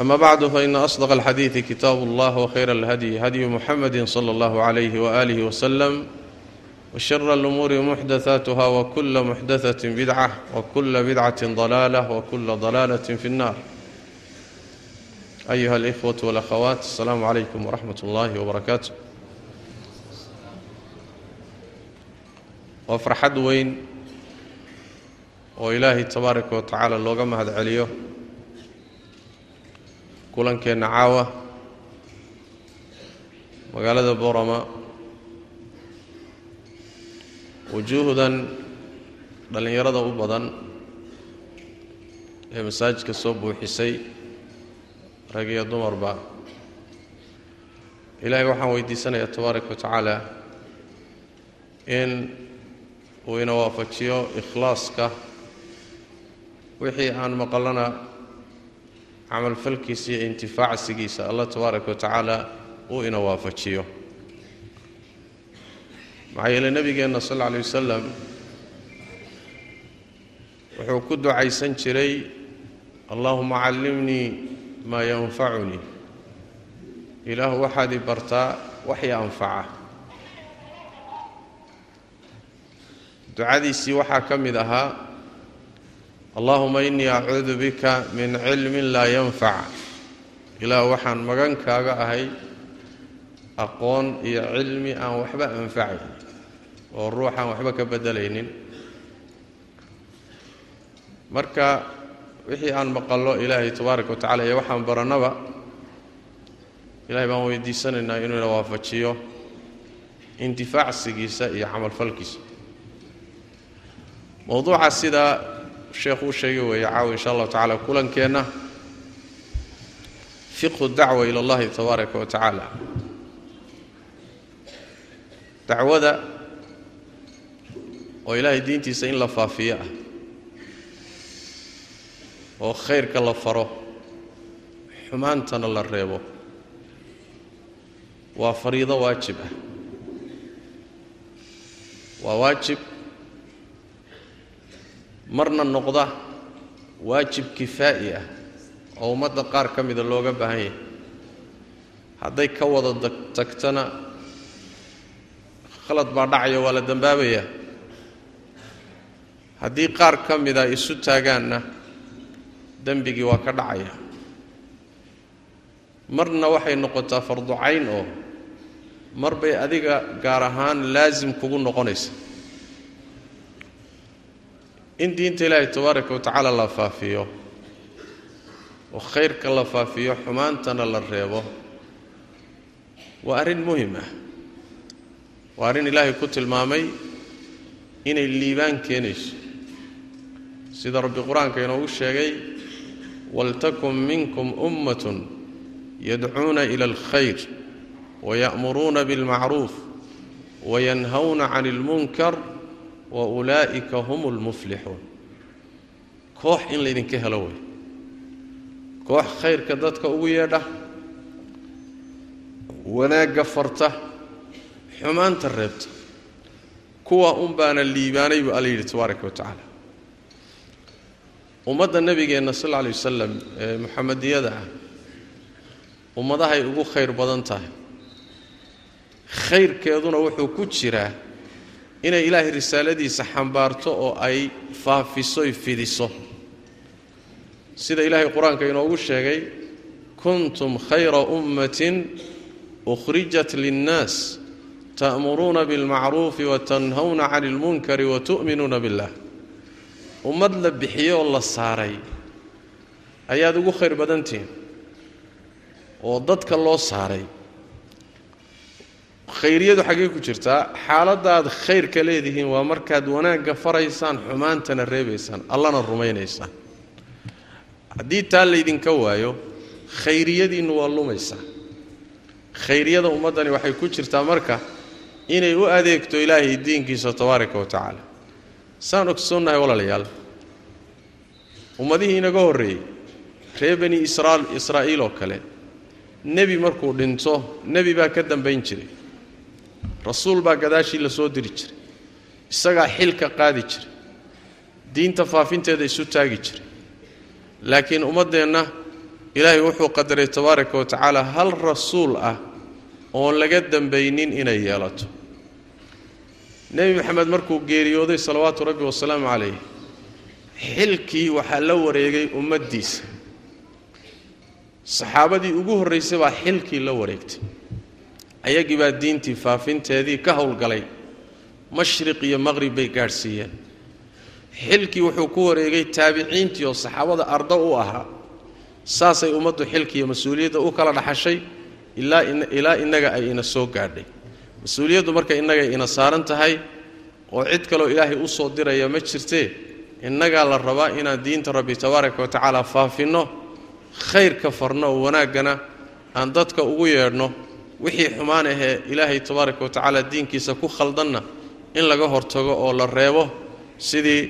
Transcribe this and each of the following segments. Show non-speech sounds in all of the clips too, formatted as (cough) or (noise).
أما بعد فإن أصدق الحديث كتاب الله وخير الهدي هدي محمد صلى الله عليه وآله وسلم وشر الأمور محدثاتها وكل محدثة بدعة وكل بدعة ضلالة وكل ضلالة في النار أيها الإخوة والأخوات السلام عليكم ورحمة الله وبركاته وفرحد وين وإلهي تبارك وتعالى اللغة مهد عليه kulankeenna caawa magaalada borama wujuuhdan dhallinyarada u badan ee masaajidka soo buuxisay rag iyo dumarba. Ilaahay waxaan weydiisanayaa tabaaraka wa tacaala in uu ina waafajiyo ikhlaaska wixii aan maqalana camalfalkiisa iyo intifaacsigiisa allah tabaaraka wa tacaala uu ina waafajiyo. Maxaa yeele nebigeenna sal alla alay wasalam wuxuu ku ducaysan jiray allahuma callimnii maa yanfacunii. Ilaahu waxaad i bartaa waxi anfaca. Ducadiisii waxaa ka mid ahaa allahuma innii acuudu bika min cilmin laa yanfac ilaah waxaan magan kaaga ahay aqoon iyo cilmi aan waxba anfacayn oo ruuxaan waxba ka beddelaynin marka wixii aan maqallo ilaahay tabaaraka wa tacala iyo waxaan barannaba ilahay baan weydiisanaynaa inuu ina waafajiyo intifaacsigiisa iyo camalfalkiisa mowduuca sidaa sheekhu u sheegay weeye caawa insha allahu tacala kulankeenna fiqhu dacwa ila allahi tabaaraka wa tacaala dacwada oo ilaahay diintiisa in la faafiyo ah oo khayrka la faro xumaantana la reebo waa fariido waajib ah. Waa waajib marna noqda waajib kifaa'i ah oo ummadda qaar ka mida looga baahan yahay. Hadday ka wada tagtana khalad baa dhacaya waa la dembaabayaa haddii qaar ka mida isu taagaanna dembigii waa ka dhacaya. Marna waxay noqotaa farducayn oo mar bay adiga gaar ahaan laasim kugu noqonaysa in diinta ilaahay tabaaraka wa tacaala la faafiyo oo khayrka la faafiyo xumaantana la reebo waa arrin muhiim ah. Waa arrin ilaahay ku tilmaamay inay liibaan keenayso. Sida rabbi qur'aanka inoogu sheegay waltakun minkum ummatun yadcuuna ila alkhayr waya'muruuna bilmacruuf wayanhawna can ilmunkar wa ulaa'ika hum lmuflixuun koox in laydinka helo wey koox khayrka dadka ugu yeedha. Wanaagga farta. Xumaanta reebta. Kuwa un baana liibaanay buu alla yidhi tabaaraka wa tacaala. Ummadda nebigeenna sal alla alay wasalam ee muxamadiyada ah ummadahay ugu khayr badan tahay. Khayrkeeduna wuxuu ku jiraa inay ilaahay risaaladiisa xambaarto oo ay faafisoy fidiso. Sida ilaahay qur'aanka inoogu sheegay kuntum khayra ummatin ukhrijat linnaas ta'muruuna bilmacruufi wa tanhawna cani ilmunkari wa tu'minuuna billah. Ummad la bixiyo oo la saaray ayaad ugu khayr badantihiin oo dadka loo saaray khayriyadu xaggee ku jirtaa xaaladaad khayrka leedihiin waa markaad wanaagga faraysaan xumaantana reebaysaan allana rumaynaysaan. Haddii taa laydinka waayo khayriyadiinnu waa lumaysaa. Khayriyada ummaddani waxay ku jirtaa marka inay u adeegto ilaahay diinkiisa tabaaraka wa tacaala. Saan ogsoonnahay walaalayaal. Ummadihii inaga horreeyey ree bani israa israa'iil oo kale nebi markuu dhinto nebi baa ka dambayn jiray rasuul baa gadaashii la soo diri jiray. Isagaa xilka qaadi jiray. Diinta faafinteeda isu taagi jiray. Laakiin ummaddeenna ilaahay wuxuu qadaray tabaaraka wa tacaala hal rasuul ah oon laga dambaynin inay yeelato. Nebi maxamed markuu geeriyooday salawaatu rabbi wasalaamu calayh xilkii waxaa la wareegay ummaddiisa. Saxaabadii ugu horraysay baa xilkii la wareegtay ayagii baa diintii faafinteedii ka howlgalay. Mashriq iyo maqrib bay gaadhsiiyeen. Xilkii wuxuu ku wareegay taabiciintii oo saxaabada ardo u ahaa. Saasay ummaddu xilkiiyo mas'uuliyadda u kala dhaxashay ilaa innaga ay ina soo gaadhay. Mas'uuliyaddu marka innagay ina saaran tahay oo cid kaloo ilaahay u soo diraya ma jirtee innagaa la rabaa inaan diinta rabbi tabaaraka wa tacaala faafinno khayrka farno oo wanaaggana aan dadka ugu yeedhno wixii xumaan ahee ilaahay tabaaraka wa tacaala diinkiisa ku khaldanna in laga hortago oo la reebo sidii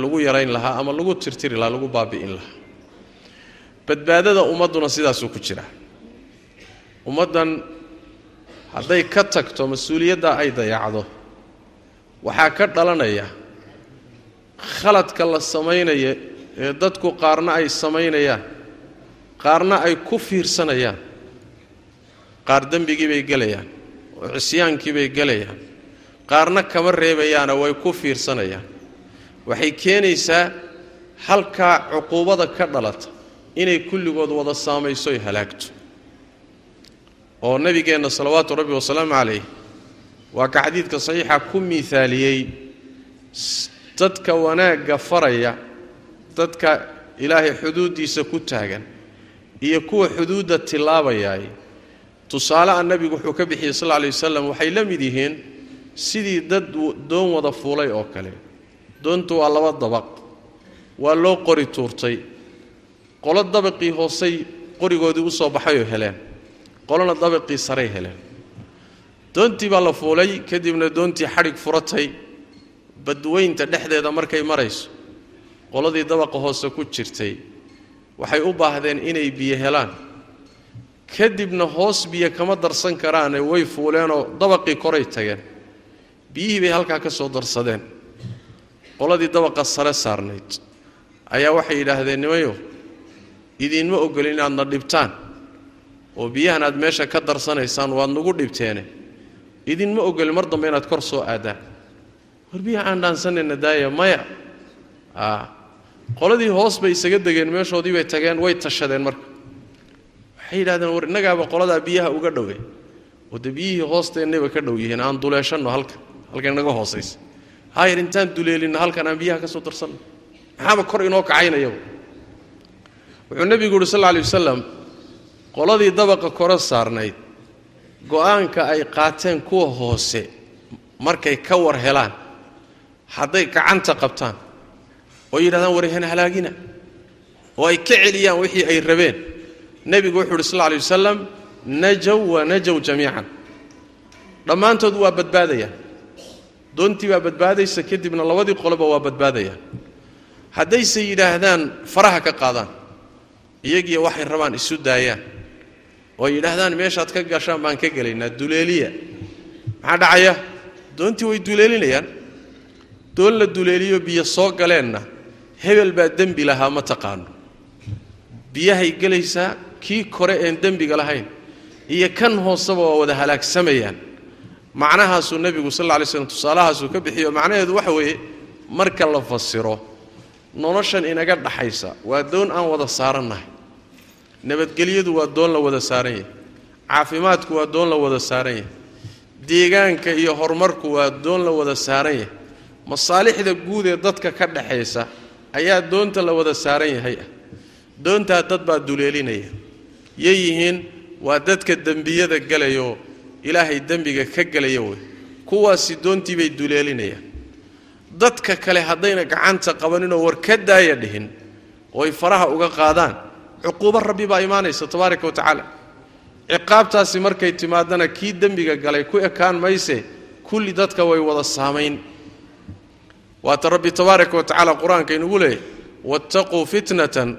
lagu yarayn lahaa ama lagu tirtiri lahaa lagu baabi'in lahaa. Badbaadada ummadduna sidaasuu ku jira. Ummaddan hadday ka tagto mas'uuliyaddaa ay dayacdo waxaa ka dhalanaya khaladka la samaynaya ee dadku qaarna ay samaynayaan qaarna ay ku fiirsanayaan qaar dembigii bay gelayaan oo cisyaankii bay gelayaan qaarna kama reebayaana way ku fiirsanayaan. Waxay keenaysaa halkaa cuquubada ka dhalata inay kulligood wada saamaysoy halaagto. Oo nebigeenna salawaatu rabbi wasalaamu calayh waa ka xadiidka saxiixa ku miaaliyey dadka wanaagga faraya dadka ilaahay xuduuddiisa ku taagan iyo kuwa xuduudda tilaabayaay tusaaleha nebigu wuxuu ka bixiyey sal alay wasalam waxay la mid yihiin sidii dad doon wada fuulay oo kale. Doontu waa laba dabaq. Waa loo qori tuurtay. Qolo dabaqii hoosay qorigoodii u soo baxayoo heleen. Qolona dabaqii saray heleen. Doontii baa la fuulay kadibna doontii xadhig furatay. Badweynta dhexdeeda markay marayso qoladii dabaqa hoose ku jirtay. Waxay u baahdeen inay biyo helaan kadibna hoos biyo kama darsan karaane way fuuleenoo dabaqii koray tageen. Biyihii bay halkaa ka soo darsadeen. Qoladii dabaqa sare saarnayd. Ayaa waxay yidhaahdeen nimayo idiinma ogolin inaadna dhibtaan? Oo biyahan aad meesha ka darsanaysaan waad nagu dhibteene. Idinma ogolin mar dambe inaad kor soo aadaan. War biyaha aan dhaansanayna daaya maya. Qoladii hoos bay isaga degeen meeshoodii bay tageen way tashadeen marka waxay yidhahdeen war innagaaba qoladaa biyaha uga dhowe oo biyihii hoosteennayba ka dhow yihiin aan duleeshanno halka halka inaga hoosaysa hayar intaan duleelinno halkan aan biyaha ka soo darsanno maxaaba kor inoo kacaynayaba wuxuu nebigu yuhi sal alay wasalam qoladii dabaqa kore saarnayd go'aanka ay qaateen kuwa hoose markay ka war helaan hadday gacanta qabtaan oo yidhahdaan warhan halaagina oo ay ka celiyaan wixii ay rabeen nebigu wuxuu uhi sal lla wasalam najow wa najow jamiican. Dhammaantood waa badbaadayaan doontii baa badbaadaysa kadibna labadii qoloba waa badbaadayaan haddayse yidhaahdaan faraha ka qaadaan iyagiiyo waxay rabaan isu daayaan. Oo yidhaahdaan meeshaad ka gashaan baan ka gelaynaa duleeliya. Maxaa dhacaya? Doontii way duleelinayaan. Doon la duleeliyo biyo soo galeenna hebel baa dembi lahaa ma taqaano. Biyahay gelaysaa kii kore een dembiga lahayn iyo kan hooseba waa wada halaagsamayaan macnahaasuu nebigu sal alla alay slam tusaalahaasuu ka bixiyo macnaheedu waxa weeye marka la fasiro noloshan inaga dhaxaysa waa doon aan wada saarannahay. Nabadgelyadu waa doon la wada saaran yahay. Caafimaadku waa doon la wada saaran yahay. Deegaanka iyo horumarku waa doon la wada saaran yahay. Masaalixda guud ee dadka ka dhaxaysa ayaa doonta la wada saaran yahay. Ah doontaa dad baa duleelinaya yay yihiin waa dadka dembiyada gelayaoo ilaahay dembiga ka gelaya wey kuwaasi doontii bay duleelinayaan. Dadka kale haddayna gacanta qabaninoo war ka daaya dhihin oo ay faraha uga qaadaan cuquubo rabbi baa imaanaysa tabaaraka wa tacaala. Ciqaabtaasi markay timaadana kii dembiga galay ku ekaan mayse kulli dadka way wada saamayn. Waata rabbi tabaaraka wa tacaala qur'aanka inugu leeyahy waataquu fitnatan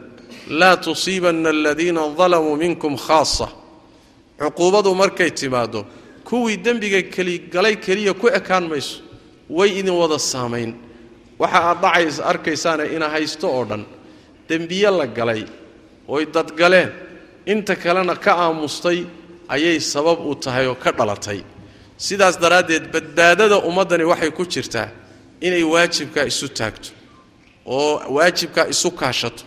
laa tusiibanna aladiina dalamuu minkum khaasa. Cuquubadu markay timaaddo kuwii dembiga keli galay keliya ku ekaan mayso way idin wada saamayn. Waxa aad dhacays arkaysaana ina haysto oo dhan dembiye la galay oy dadgaleen. Inta kalena ka aamustay ayay sabab u tahay oo ka dhalatay. Sidaas daraaddeed badbaadada ummaddani waxay ku jirtaa inay waajibkaa isu taagto oo waajibkaa isu kaashato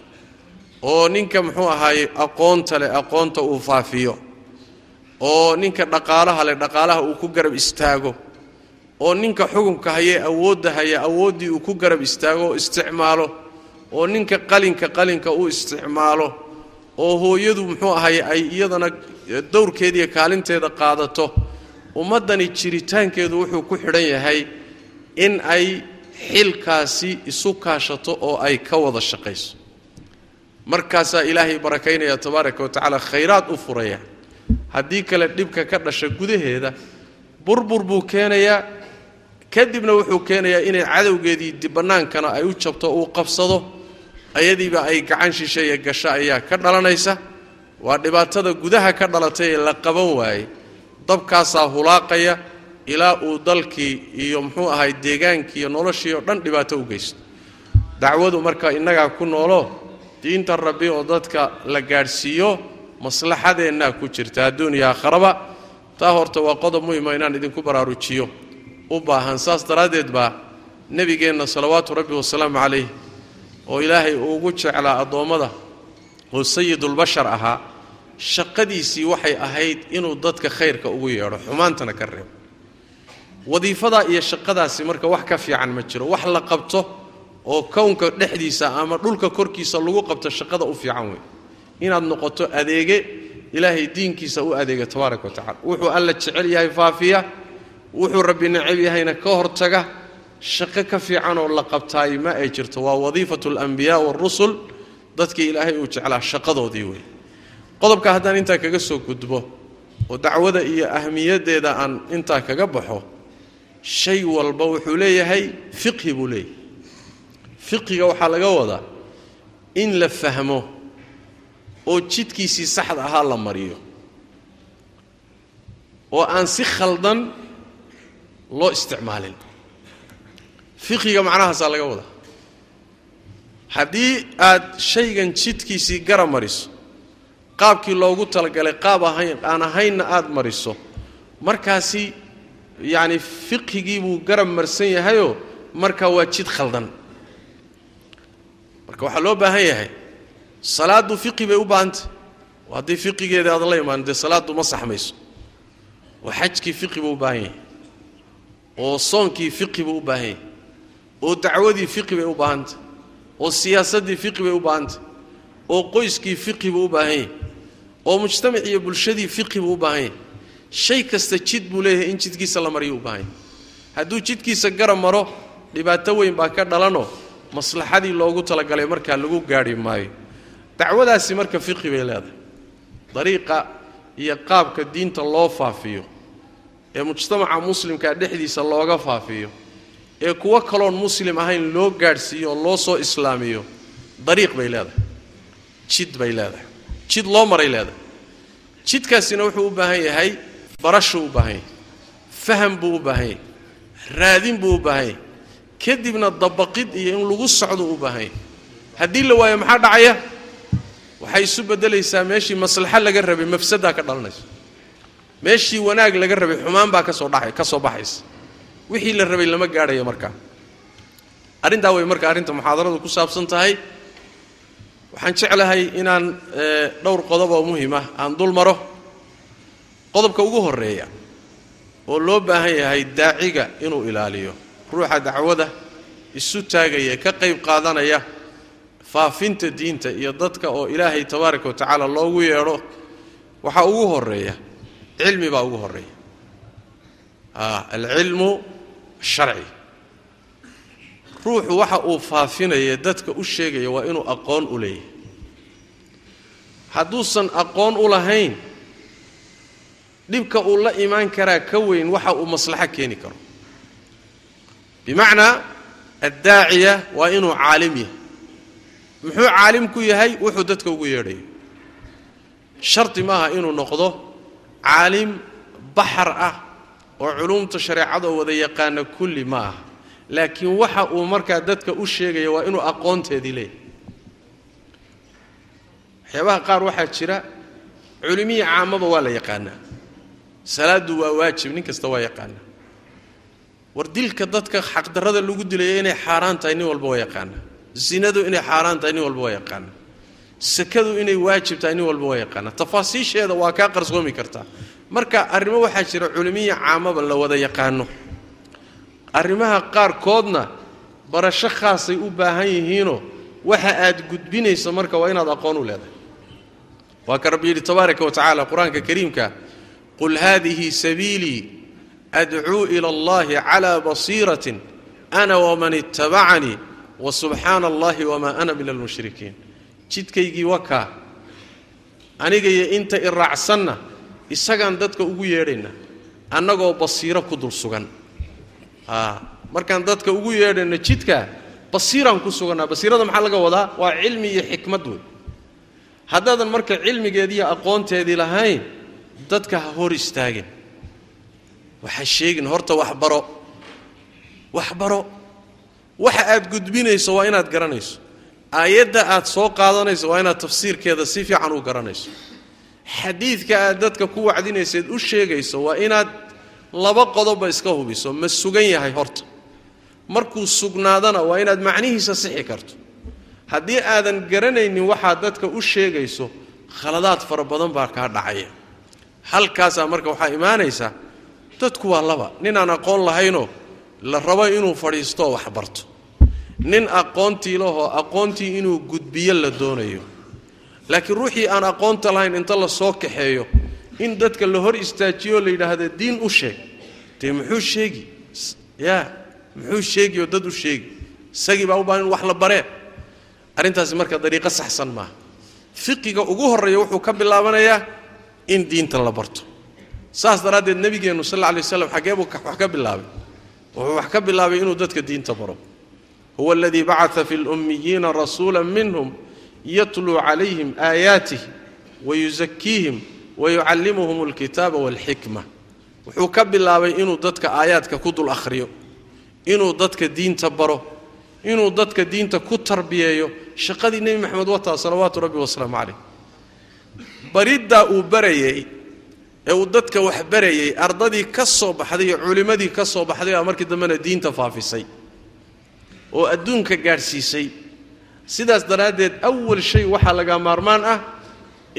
oo ninka muxuu ahaaye aqoonta leh aqoonta uu faafiyo oo ninka dhaqaalaha leh dhaqaalaha uu ku garab istaago oo ninka xukunka hayee awoodda haya awooddii uu ku garab istaago oo isticmaalo oo ninka qalinka qalinka uu isticmaalo oo hooyadu muxuu ahaye ay iyadana dowrkeediiyo kaalinteeda qaadato ummaddani jiritaankeedu wuxuu ku xidhan yahay in ay xilkaasi isu kaashato oo ay ka wada shaqayso markaasaa ilaahay barakaynaya tabaaraka wa tacaala khayraad u furaya. Haddii kale dhibka ka dhasha gudaheeda burbur buu keenayaa kadibna wuxuu keenayaa inay cadowgeedii dibannaankana ay u jabto uu qabsado ayadiiba ay gacan shisheeye gasho ayaa ka dhalanaysa. Waa dhibaatada gudaha ka dhalatay ee la qaban waayey. Dabkaasaa hulaaqaya ilaa uu dalkii iyo muxuu ahay deegaankii iyo noloshii oo dhan dhibaato u geysto. Dacwadu marka innagaa ku noolo diinta rabbi oo dadka la gaadhsiiyo maslaxadeennaa ku jirta adduuniya aakharaba taa horta waa qodob muhima inaan idinku baraarujiyo. U baahan saas daraaddeed baa nebigeenna salawaatu rabbi wasalaamu calayh oo ilaahay ugu jeclaa addoommada oo sayidulbashar ahaa shaqadiisii waxay ahayd inuu dadka khayrka ugu yeedho xumaantana ka reebo. Wadiifadaa iyo shaqadaasi marka wax ka fiican ma jiro wax la qabto oo kownka dhexdiisa ama dhulka korkiisa lagu qabto shaqada u fiican wey inaad noqoto adeege ilaahay diinkiisa u adeega tabaaraka wa tacala wuxuu alla jecel yahay faafiya wuxuu rabbi necab yahayna ka hortaga shaqo ka fiican oo la qabtaay ma ay jirto. Waa wadiifatu alambiyaa waarusul dadkii ilaahay uu jeclaa shaqadoodii wey qodobka haddaan intaa kaga soo gudbo oo dacwada iyo ahmiyaddeeda aan intaa kaga baxo shay walba wuxuu leeyahay fiqhi buu leeyahay fiqhiga waxaa laga wadaa in la fahmo oo jidkiisii saxda ahaa la mariyo. Oo aan si khaldan loo isticmaalin. Fiqhiga macnahaasaa laga wadaa haddii aad shaygan jidkiisii gara mariso qaabkii loogu talagalay qaab ahayn aan ahaynna aada mariso markaasi yacni fiqhigii buu garab marsan yahayoo markaa waa jid khaldan marka waxaa loo baahan yahay salaaddu fiqhi bay u baahantay. Haddii fiqigeeda aadan la imaan dee salaaddu ma saxmayso. Oo xajkii fiqhi buu u baahan yahay oo soonkii fiqhi buu u baahan yahay oo dacwadii fiqhi bay u baahantay oo siyaasaddii fiqhi bay u baahantay oo qoyskii fiqhi buu u baahan yahay oo mujtamac iyo bulshadii fiqhi buu u baahan yahay. Shay kasta jid buu leeyahay in jidkiisa la mariyo u baahan yahay. Hadduu jidkiisa garab maro dhibaato weyn baa ka dhalanoo maslaxadii loogu talagalay markaa lagu gaadhi maayo. Dacwadaasi marka fiqhi bay leedahay. Dariiqa iyo qaabka diinta loo faafiyo ee mujtamaca muslimkaa dhexdiisa looga faafiyo ee kuwo kaloon muslim ahayn loo gaadhsiiyo oo loo soo islaamiyo dariiq bay leedahay. Jid bay leedahay. Jid loo maray leedahay. Jidkaasina wuxuu u baahan yahay barashuu u baahan yahay buu u baahan yahay raadin buu u baahan yahay kadibna dabaqid iyo in lagu socdo u baahan yahay haddii la waayo maxaa dhacaya? Waxay isu beddelaysaa meeshii maslaxo laga rabay mafsadaa ka dhalanaysa meeshii wanaag laga rabay xumaan baa ka soo dha ka soo baxaysa. Wixii la rabay lama gaadhayo markaa. Arrintaa way marka arrinta muxaadaradu ku saabsan tahay. Waxaan jeclahay inaan dhowr qodob oo muhiim ah aan dul maro. Qodobka ugu horreeya oo loo baahan yahay daaciga inuu ilaaliyo ruuxa dacwada isu taagaya ka qayb qaadanaya faafinta diinta iyo dadka oo ilaahay tabaaraka wa tacaala loogu yeedho waxaa ugu horreeya cilmi baa ugu horreeya alcilmu asharci ruuxu waxa uu faafinaya dadka u sheegaya waa inuu aqoon u leeyahay. Hadduusan aqoon u lahayn dhibka uu la imaan karaa ka weyn waxa uu maslaxo keeni karo bimacnaa addaaciya waa inuu caalim yahay. Muxuu caalim ku yahay? Wuxuu dadka ugu yeedhayo shardi maaha inuu noqdo caalim baxar ah oo culumta shareecada wada yaqaana kulli ma aha laakiin waxa uu markaa dadka u sheegaya waa inuu aqoonteedii leeyahay. Waxyaabaha qaar waxaa jira culimihii caamaba waa la yaqaanaa. Salaaddu waa waajib nin kasta waa yaqaanaa war dilka dadka xaqdarrada lagu dilaya inay xaaraan tahay nin walba waa yaqaanaa zinadu inay xaaraan tahay nin walba waa yaqaanaa sakadu inay waajib tahay nin walba waa yaqaanaa tafaasiisheeda waa kaa qarsoomi kartaa marka arrimo waxaa jira culimihii caamaba la wada yaqaano. Arrimaha qaarkoodna barasho khaasay u baahan yihiinoo waxa aad gudbinayso marka waa inaad aqoon u leedahay. Waa ka rabbi yidhi tabaaraka wa tacala qur'aanka kariimka qul haadihi sabiilii adcuu ila allahi calaa basiiratin ana waman ittabacanii wa subxaana allahi wamaa ana min almushrikiin jidkaygii wakaa aniga iyo inta i raacsanna isagaan dadka ugu yeedhaynaa annagoo basiiro ku dul sugan markaan dadka ugu yeedhayno jidka basiiraan ku sugannaa basiirada maxaa laga wadaa waa cilmi iyo xikmad wey haddaadan marka cilmigeediiyo aqoonteedii lahayn dadka ha hor istaagin waxa sheegin horta waxbaro waxbaro waxa aad gudbinayso waa inaad garanayso. Aayadda aad soo qaadanayso waa inaad tafsiirkeeda si fiican u garanayso. Xadiidka aad dadka ku wacdinayseed u sheegayso waa inaad laba qodobba iska hubiso ma sugan yahay horta. Markuu sugnaadana waa inaad macnihiisa sixi karto. Haddii aadan garanaynin waxaad dadka u sheegayso khaladaad fara badan baa kaa dhacaya. Halkaasaa marka waxaa imaanaysa dadku waa laba. Nin aan aqoon lahaynoo la rabo inuu fadhiistooo wax barto. Nin aqoontii lahoo aqoontii inuu gudbiyo la doonayo. Laakiin ruuxii aan aqoonta lahayn inta la soo kaxeeyo in dadka la hor istaajiyo la yidhaahda diin u sheeg. Dee muxuu sheegi? Yaa muxuu sheegi oo dad u sheegi? Isagii baa u baahan in wax la baree. Arrintaasi marka dariiqo saxsan maaha. Fiqiga ugu horreeya wuxuu ka bilaabanayaa in diinta la barto saas daraaddeed nebigeennu sal alay waslam xaggee buu wax ka bilaabay. Wuxuu wax ka bilaabay inuu dadka diinta baro. Huwa aladii bacata fi lummiyiina rasuula minhum yatluu calayhim aayaatih wayusakiihim wayucallimuhum alkitaaba walxikma wuxuu ka bilaabay inuu dadka aayaadka ku dul akhriyo inuu dadka diinta baro inuu dadka diinta ku tarbiyeeyo. Shaqadii nebi maxamed wataa salawaatu rabbi wasalaamu calayh. Bariddaa uu barayey ee uu dadka wax barayey ardadii ka soo baxday iyo culimmadii ka soo baxday baa markii dambena diinta faafisay oo adduunka gaadhsiisay. Sidaas daraaddeed awal shay waxaa laga maarmaan ah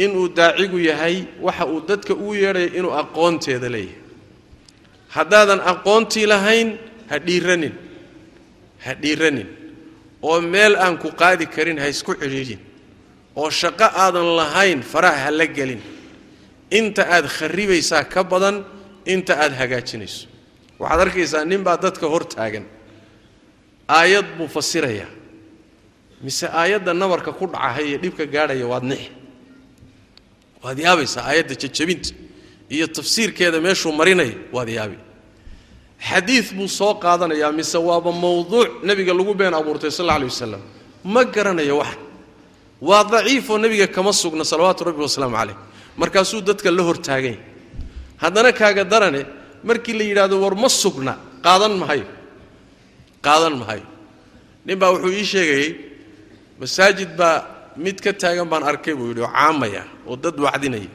inuu daacigu yahay waxa uu dadka ugu yeedhaya inuu aqoonteeda leeyahay. Haddaadan aqoontii lahayn ha dhiiranin ha dhiiranin. Oo meel aan ku qaadi karin ha isku cidhiidhin oo shaqo aadan lahayn faraha ha la gelin inta aad kharribaysaa ka badan inta aad hagaajinayso. Waxaad arkaysaa ninbaa dadka hor taagan. Aayad buu fasirayaa mise aayadda nabarka ku dhacahaya iyo dhibka gaadhaya waad nixi waad yaabaysaa aayadda jajabinta iyo tafsiirkeeda meeshuu marinaya waad yaabi. Xadiid buu soo qaadanayaa mise waaba mawduuc nebiga lagu been abuurtay sal alla alay wasalam ma garanayo wax. Waa daciifoo nebiga kama sugna salawaatu rabbi wasalaamu calayh markaasuu dadka la hortaaganya haddana kaaga darane markii la yidhaahdo war ma sugna qaadan mahayo qaadan mahayo nin baa wuxuu ii sheegayey masaajid baa mid ka taagan baan arkay buu yidhi oo caamaya oo dad wacdinaya.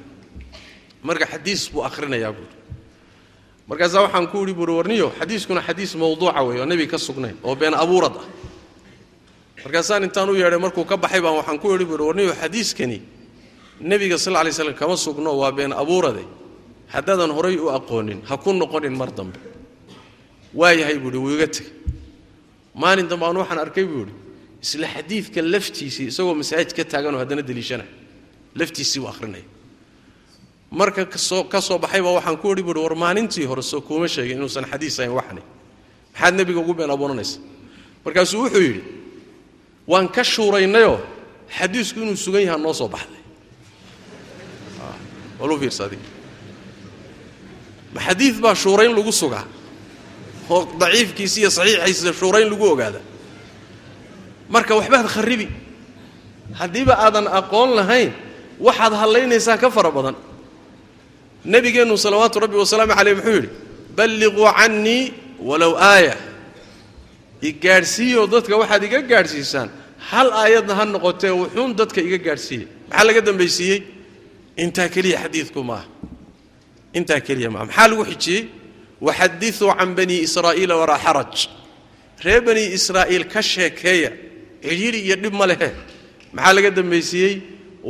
Marka xadiis buu akhrinayaa buuhi markaasaa waxaan ku yidhi buuhi warniyo xadiiskuna xadiis mawduuca wey oo nebiga ka sugnayn oo been abuurad ah. Markaasaan intaan u yeedhay markuu ka baxay baan waxaan ku yidhi buuhi warniyo xadiiskani nebiga sal lay slam kama sugno waa been abuurade haddaadan horay u aqoonin ha ku noqonin mar dambe. Waayahay buu ihi wuu iga tegey. Maalin dambe aan waxaan arkay buu idhi isla xadiidka laftiisii isagoo masaajid ka taaganoo haddana deliishanay laftiisii u akhrinaya. Marka ka soo ka soo baxayba waxaan ku idhi buuhi war maalintii hore kuuma sheegin inuusan xadiis ahayn waxani maxaad nebiga ugu been abuuranaysa markaasuu wuxuu yidhi waan ka shuuraynayoo xadiisku inuu sugan yahaa noo soo baxday walu fiirsa adiga. Ma xadiid baa shuurayn lagu sugaa? Oo daciifkiisa iyo saxiixiisa shuurayn lagu ogaada? Marka waxbaad kharibi haddiiba aadan aqoon lahayn waxaad hallaynaysaa ka fara badan. Nebigeennu salawaatu rabbi wasalaamu caleyh muxuu yidhi balliquu cannii walow aaya. I gaadhsiiyoo dadka waxaad iga gaadhsiisaan hal aayadna ha noqotee wuxuun dadka iga gaadhsiiyey. Maxaa laga dambaysiiyey intaa keliya xadiidku maaha intaa keliya maaha maxaa lagu xijiyey? Waxadiثuu can bani israa'iila walaa xaraj reer bani israa'iil ka sheekeeya cidhiri iyo dhib ma lehe. Maxaa laga dambaysiiyey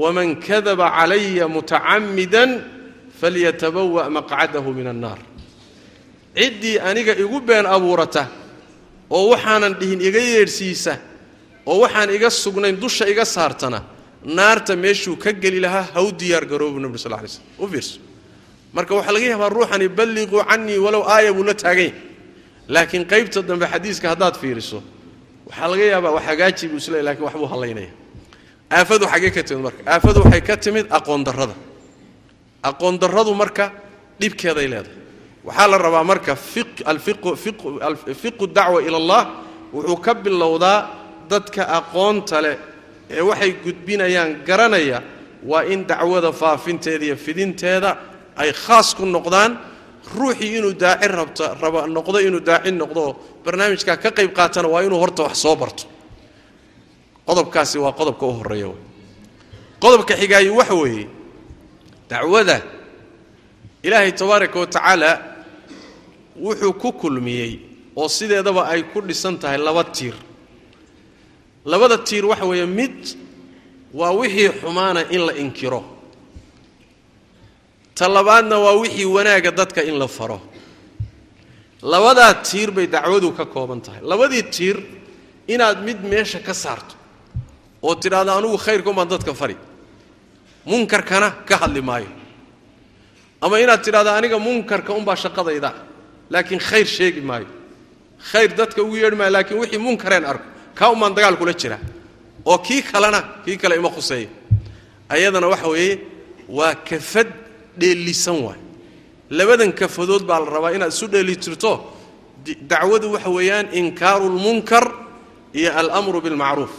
waman kadaba calaya mutacammidan falyatabawa' maqcadahu min annaar. Ciddii aniga igu been abuurata oo waxaanan dhihin iga yeedhsiisa oo waxaan iga sugnayn dusha iga saartana naarta meeshuu ka geli lahaa haw diyaar garoobu nabig sal lay slm u fiirso. Marka waxaa laga yaabaa ruuxani balliquu canii walow aaya buu la taagan yahay laakiin qaybta dambe xadiiska haddaad fiiriso waxaa laga yaabaa wax hagaaji buu isleey laakiin waxbuu hallaynaya aafadu xaggee ka timid marka aafadu waxay ka timid aqoon darrada aqoon darradu marka dhibkeeday leedahay. Waxaa la rabaa marka fiqu dacwa ila allah wuxuu ka bilowdaa dadka aqoonta leh ee waxay gudbinayaan garanaya waa in dacwada faafinteeda iyo fidinteeda ay khaas ku noqdaan. Ruuxii inuu daaci rabta raba noqdo inuu daaci noqdo oo barnaamijkaa ka qayb qaatana waa inuu horta wax soo barto. Qodobkaasi waa qodobka u horreeya qodobka xigaayi waxa weeye dacwada ilaahay tabaaraka wa tacaala wuxuu ku kulmiyey oo sideedaba ay ku dhisan tahay laba tiir labada tiir waxa weeye mid waa wixii xumaana in la inkiro. Ta labaadna waa wixii wanaagga dadka in la faro. Labadaa tiir bay dacwadu ka kooban tahay. Labadii tiir inaad mid meesha ka saarto oo tidhaahdo anugu khayrkan baan dadka fari munkarkana ka hadli maayo. Ama inaad tidhahdo aniga munkarka unbaa shaqadayda laakiin khayr sheegi maayo. Khayr dadka ugu yeedhi maayo laakiin wixii munkareen arko kaa umaan dagaal kula jira oo kii kalena kii kale ima khuseeya ayadana waxa weeye waa kafad dheellisan waay. Labadan kafadood baa la rabaa inaad isu dheelitirto dacwadu waxa weeyaan inkaaru lmunkar iyo alamru bilmacruuf.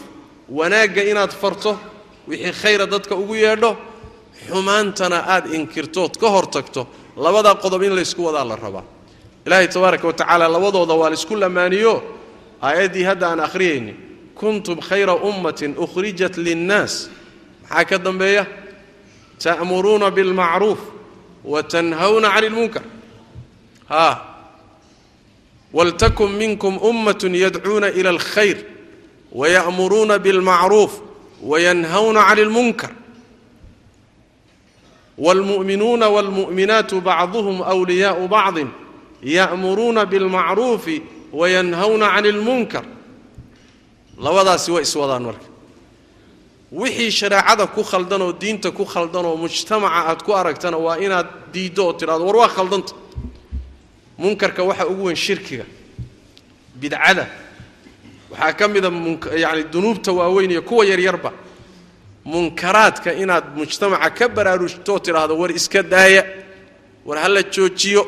Wanaagga inaad farto wixii khayra dadka ugu yeedho xumaantana aad inkirtood ka hor tagto labadaa qodob in laysku wadaa la rabaa. Ilaahay tabaaraka wa tacaala labadooda waa laysku lamaaniyo aayaddii hadda aan akhriyayni kuntum khayra ummatin ukhrijat linnaas. Maxaa ka dambeeya? Ta'muruuna bilmacruuf wa tanhawna cani ilmunkar haa waltakun minkum ummatun yadcuuna ila alkhayr waya'muruuna bilmacruuf wayanhawna cani ilmunkar waalmu'minuuna waalmu'minaatu bacduhum wliyaau bacdin ya'muruuna bilmacruufi wayanhawna cani اlmunkar labadaasi way iswadaan marka. Wixii shareecada ku khaldan oo diinta ku khaldan oo mujtamaca aad ku aragtana waa inaad diiddo oo tidhahdo war waa khaldanta. Munkarka waxaa ugu weyn shirkiga bidcada. Waxaa ka mida yani dunuubta waaweyn iyo kuwa yaryarba. Munkaraadka inaad mujtamaca ka baraarujtoo tidhaahdo war iska daaya war hala joojiyo.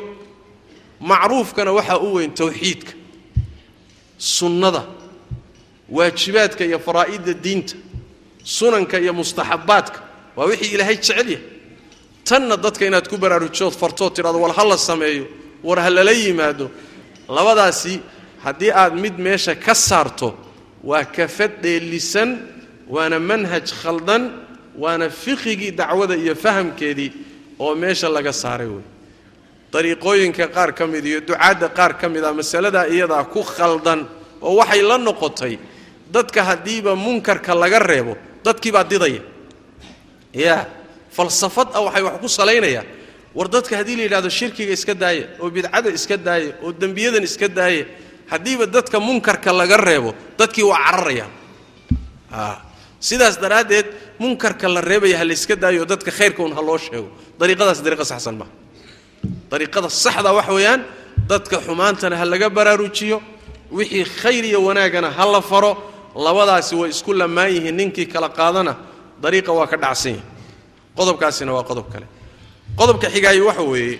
Macruufkana waxaa u weyn tawxiidka sunnada waajibaadka iyo faraa'idda diinta sunanka iyo mustaxabbaadka waa wixii ilaahay jecel yahay. Tanna dadka inaad ku baraarujood fartood tidhahdo war ha la sameeyo war ha lala yimaado. Labadaasi haddii aad mid meesha ka saarto waa kafad dheellisan waana manhaj khaldan waana fiqigii dacwada iyo fahamkeedii oo meesha laga saaray wey dariiqooyinka qaar ka mid iyo ducaadda qaar ka mid a masaladaa iyadaa ku khaldan oo waxay la noqotay dadka haddiiba munkarka laga reebo dadkiibaa didaya. Ya falsafad ah waxay wax ku salaynayaan war dadka haddii la yidhahdo shirkiga iska daaya oo bidcada iska daaya oo dembiyadan iska daaya haddiiba dadka munkarka laga reebo dadkii waa cararayaan sidaas daraaddeed munkarka la reebaya ha layska daayo oo dadka khayrka un ha loo sheego. Dariiqadaas dariiqa saxsan maaha dariiqada saxda wax weeyaan dadka xumaantana ha laga baraarujiyo. Wixii khayr iyo wanaagana ha la faro. Labadaasi way isku lamaan yihiin ninkii kala qaadana dariiqa waa ka dhacsan yahi qodobkaasina waa qodob kale. Qodobka xigaayo waxa weeye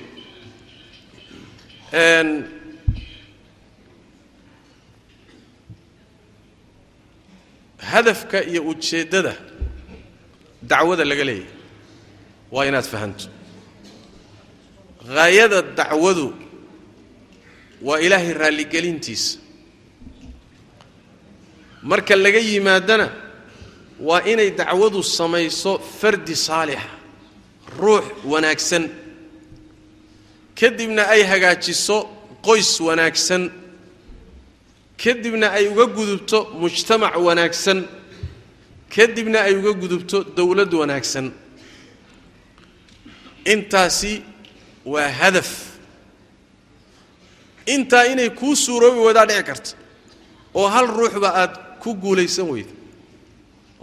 hadafka iyo ujeeddada dacwada laga leeyahay. Waa inaad fahanto haayada dacwadu waa ilaahay raalligelintiisa marka laga yimaadana waa inay dacwadu samayso fardi saalixa ruux wanaagsan. Kadibna ay hagaajiso qoys wanaagsan. Kadibna ay uga gudubto mujtamac wanaagsan. Kadibna ay uga gudubto dowlad wanaagsan. Intaasi waa hadaf. Intaa inay kuu suuroobi weydaa dhici karta oo hal ruuxba aad ku guulaysan weyda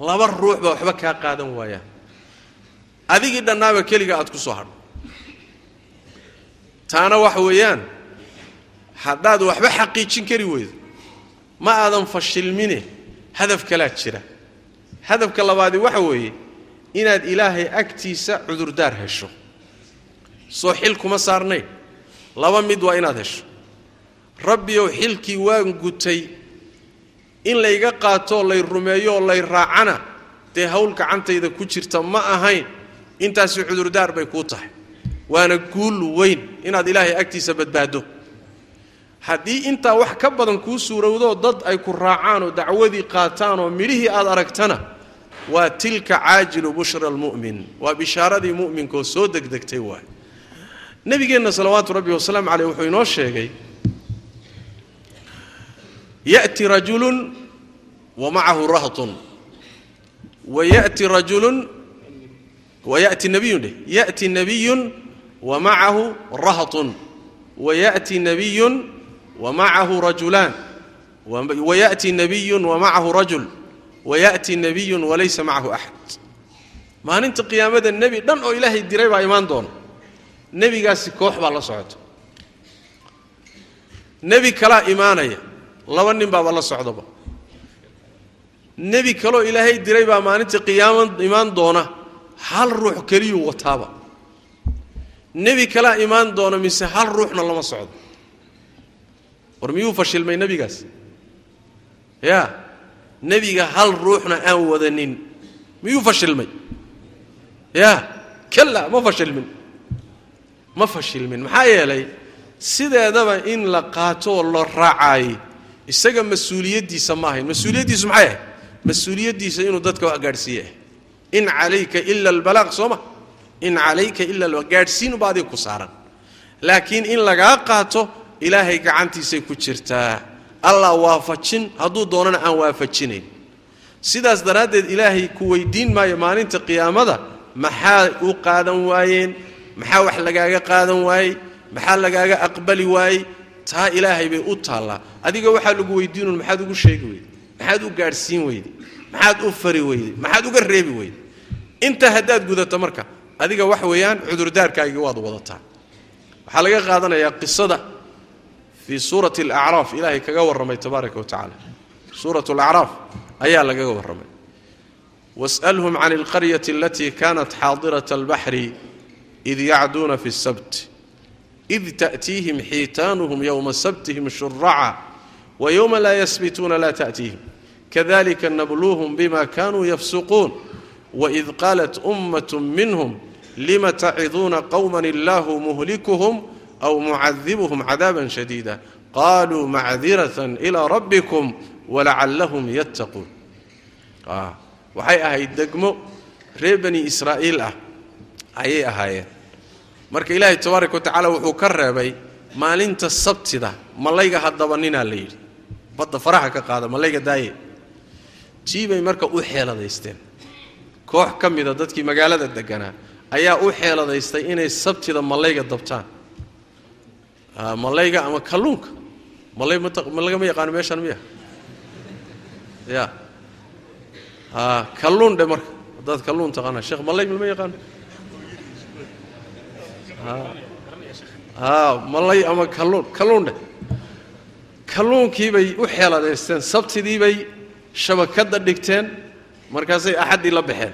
laba ruuxba waxba kaa qaadan waayaan adigii dhannaaba keliga aad ku soo hadho. Taana waxa weeyaan haddaad waxba xaqiijin kari weydo ma aadan fashilmine hadaf kalaa jira. Hadafka labaadi waxa weeye inaad ilaahay agtiisa cudurdaar hesho soo xil kuma saarnayn laba mid waa inaad hesho. Rabbiyow xilkii waan gutay. In layga qaatoo lay rumeeyo oo lay raacana dee hawl gacantayda ku jirta ma ahayn. Intaasi cudurdaar bay kuu tahay. Waana guul weyn inaad ilaahay agtiisa badbaaddo. Haddii intaa wax ka badan kuu suurowdoo dad ay ku raacaan oo dacwadii qaataan oo midhihii aad aragtana waa tilka caajilu bushra almu'min. Waa bishaaradii mu'minkaoo soo degdegtay waay nebigeenna salawaatu rabbi wasalaamu caleyh wuxuu inoo sheegay ya'ti rajulun wa macahu rahtun. Wa ya'ti rajulun wa ya'ti nabiyun dheh ya'ti nabiyun wa macahu rahtun. Wa ya'ti nabiyun wa macahu rajulaan wa ya'ti nabiyun wa macahu rajul. Wa ya'ti nabiyun walaysa macahu axad maalinta qiyaamada nebi dhan oo ilaahay diray baa imaan doona nebigaasi koox baa la socota. Nebi kalaa imaanaya laba nin baaba la socdaba nebi kaloo ilaahay diray baa maalinta qiyaama imaan doona hal ruux keliyuu wataaba. Nebi kalaa imaan doona mise hal ruuxna lama socdo. War miyuu fashilmay nebigaas? Yaa nebiga hal ruuxna aan wadanin. Miyuu fashilmay? Yaa kalla ma fashilmin ma fashilmin. Maxaa yeelay sideedaba in la qaato oo la raacaayey isaga mas'uuliyaddiisa ma ahayn. Mas'uuliyaddiisu maxay? Ahayd mas'uuliyaddiisa inuu dadka wax gaadhsiiye. Ah in calayka ila albalaaq soo in calayka ila gaadhsiinuba adiga ku saaran. Laakiin in lagaa qaato ilaahay gacantiisay ku jirtaa. Allah waafajin. Hadduu doonana aan waafajinayn sidaas daraaddeed ilaahay ku weydiin maayo maalinta qiyaamada. Maxaa u qaadan waayeen maxaa wax lagaaga qaadan waayey? Maxaa lagaaga aqbali waayey? Taa ilaahay bay u taallaa. Adiga waxaa lagu weydiinun maxaad ugu sheegi weyday maxaad u gaadhsiin weyday maxaad u fari weyday maxaad uga reebi weyday intaa haddaad gudato marka adiga wax weeyaan cudurdaarkaagii waad wadataa. Waxaa laga qaadanayaa qisada fii suurati alacraaf ilaahay kaga warramay tabaaraka wa tacala suurat alacraaf ayaa lagaga warramay. Was'alhum can alqaryati alatii kanat xaadirat albaxri id yacduuna fi sabt id ta'tiihim xiitaanuhum yowma sabtihim shuraca wa yowma laa yasbituuna laa ta'tiihim kadalika nabluuhum bima kanuu yafsuquun waid qaalat ummat minhum lima taciduuna qowman illahu muhlikuhum aw mucadibuhum cadaaban shadiida qaluu macdiratan ilaa rabbikum walacallahum yattaquun waxay ahayd degmo reer bani israa'iil ah ayay ahaayeen marka ilaahay tabaaraka wa tacaala wuxuu ka reebay maalinta sabtida malayga haddaba ninaa la yidhi. Badda faraha ka qaada malayga daaye. Tii bay marka u xeeladaysteen. Koox ka mida dadkii magaalada deganaa ayaa u xeeladaystay inay sabtida mallayga dabtaan. Mallayga ama kalluunka. Mallay malagama yaqaano meeshaan miya? Ya a kalluun dhe marka. Haddaad kalluun taqaana sheekh mallay malama yaqaano a mallay ama kalluun. Kalluun dheh u xeeladaysteen sabtidii bay shabakadda dhigteen markaasay axaddii la baxeen.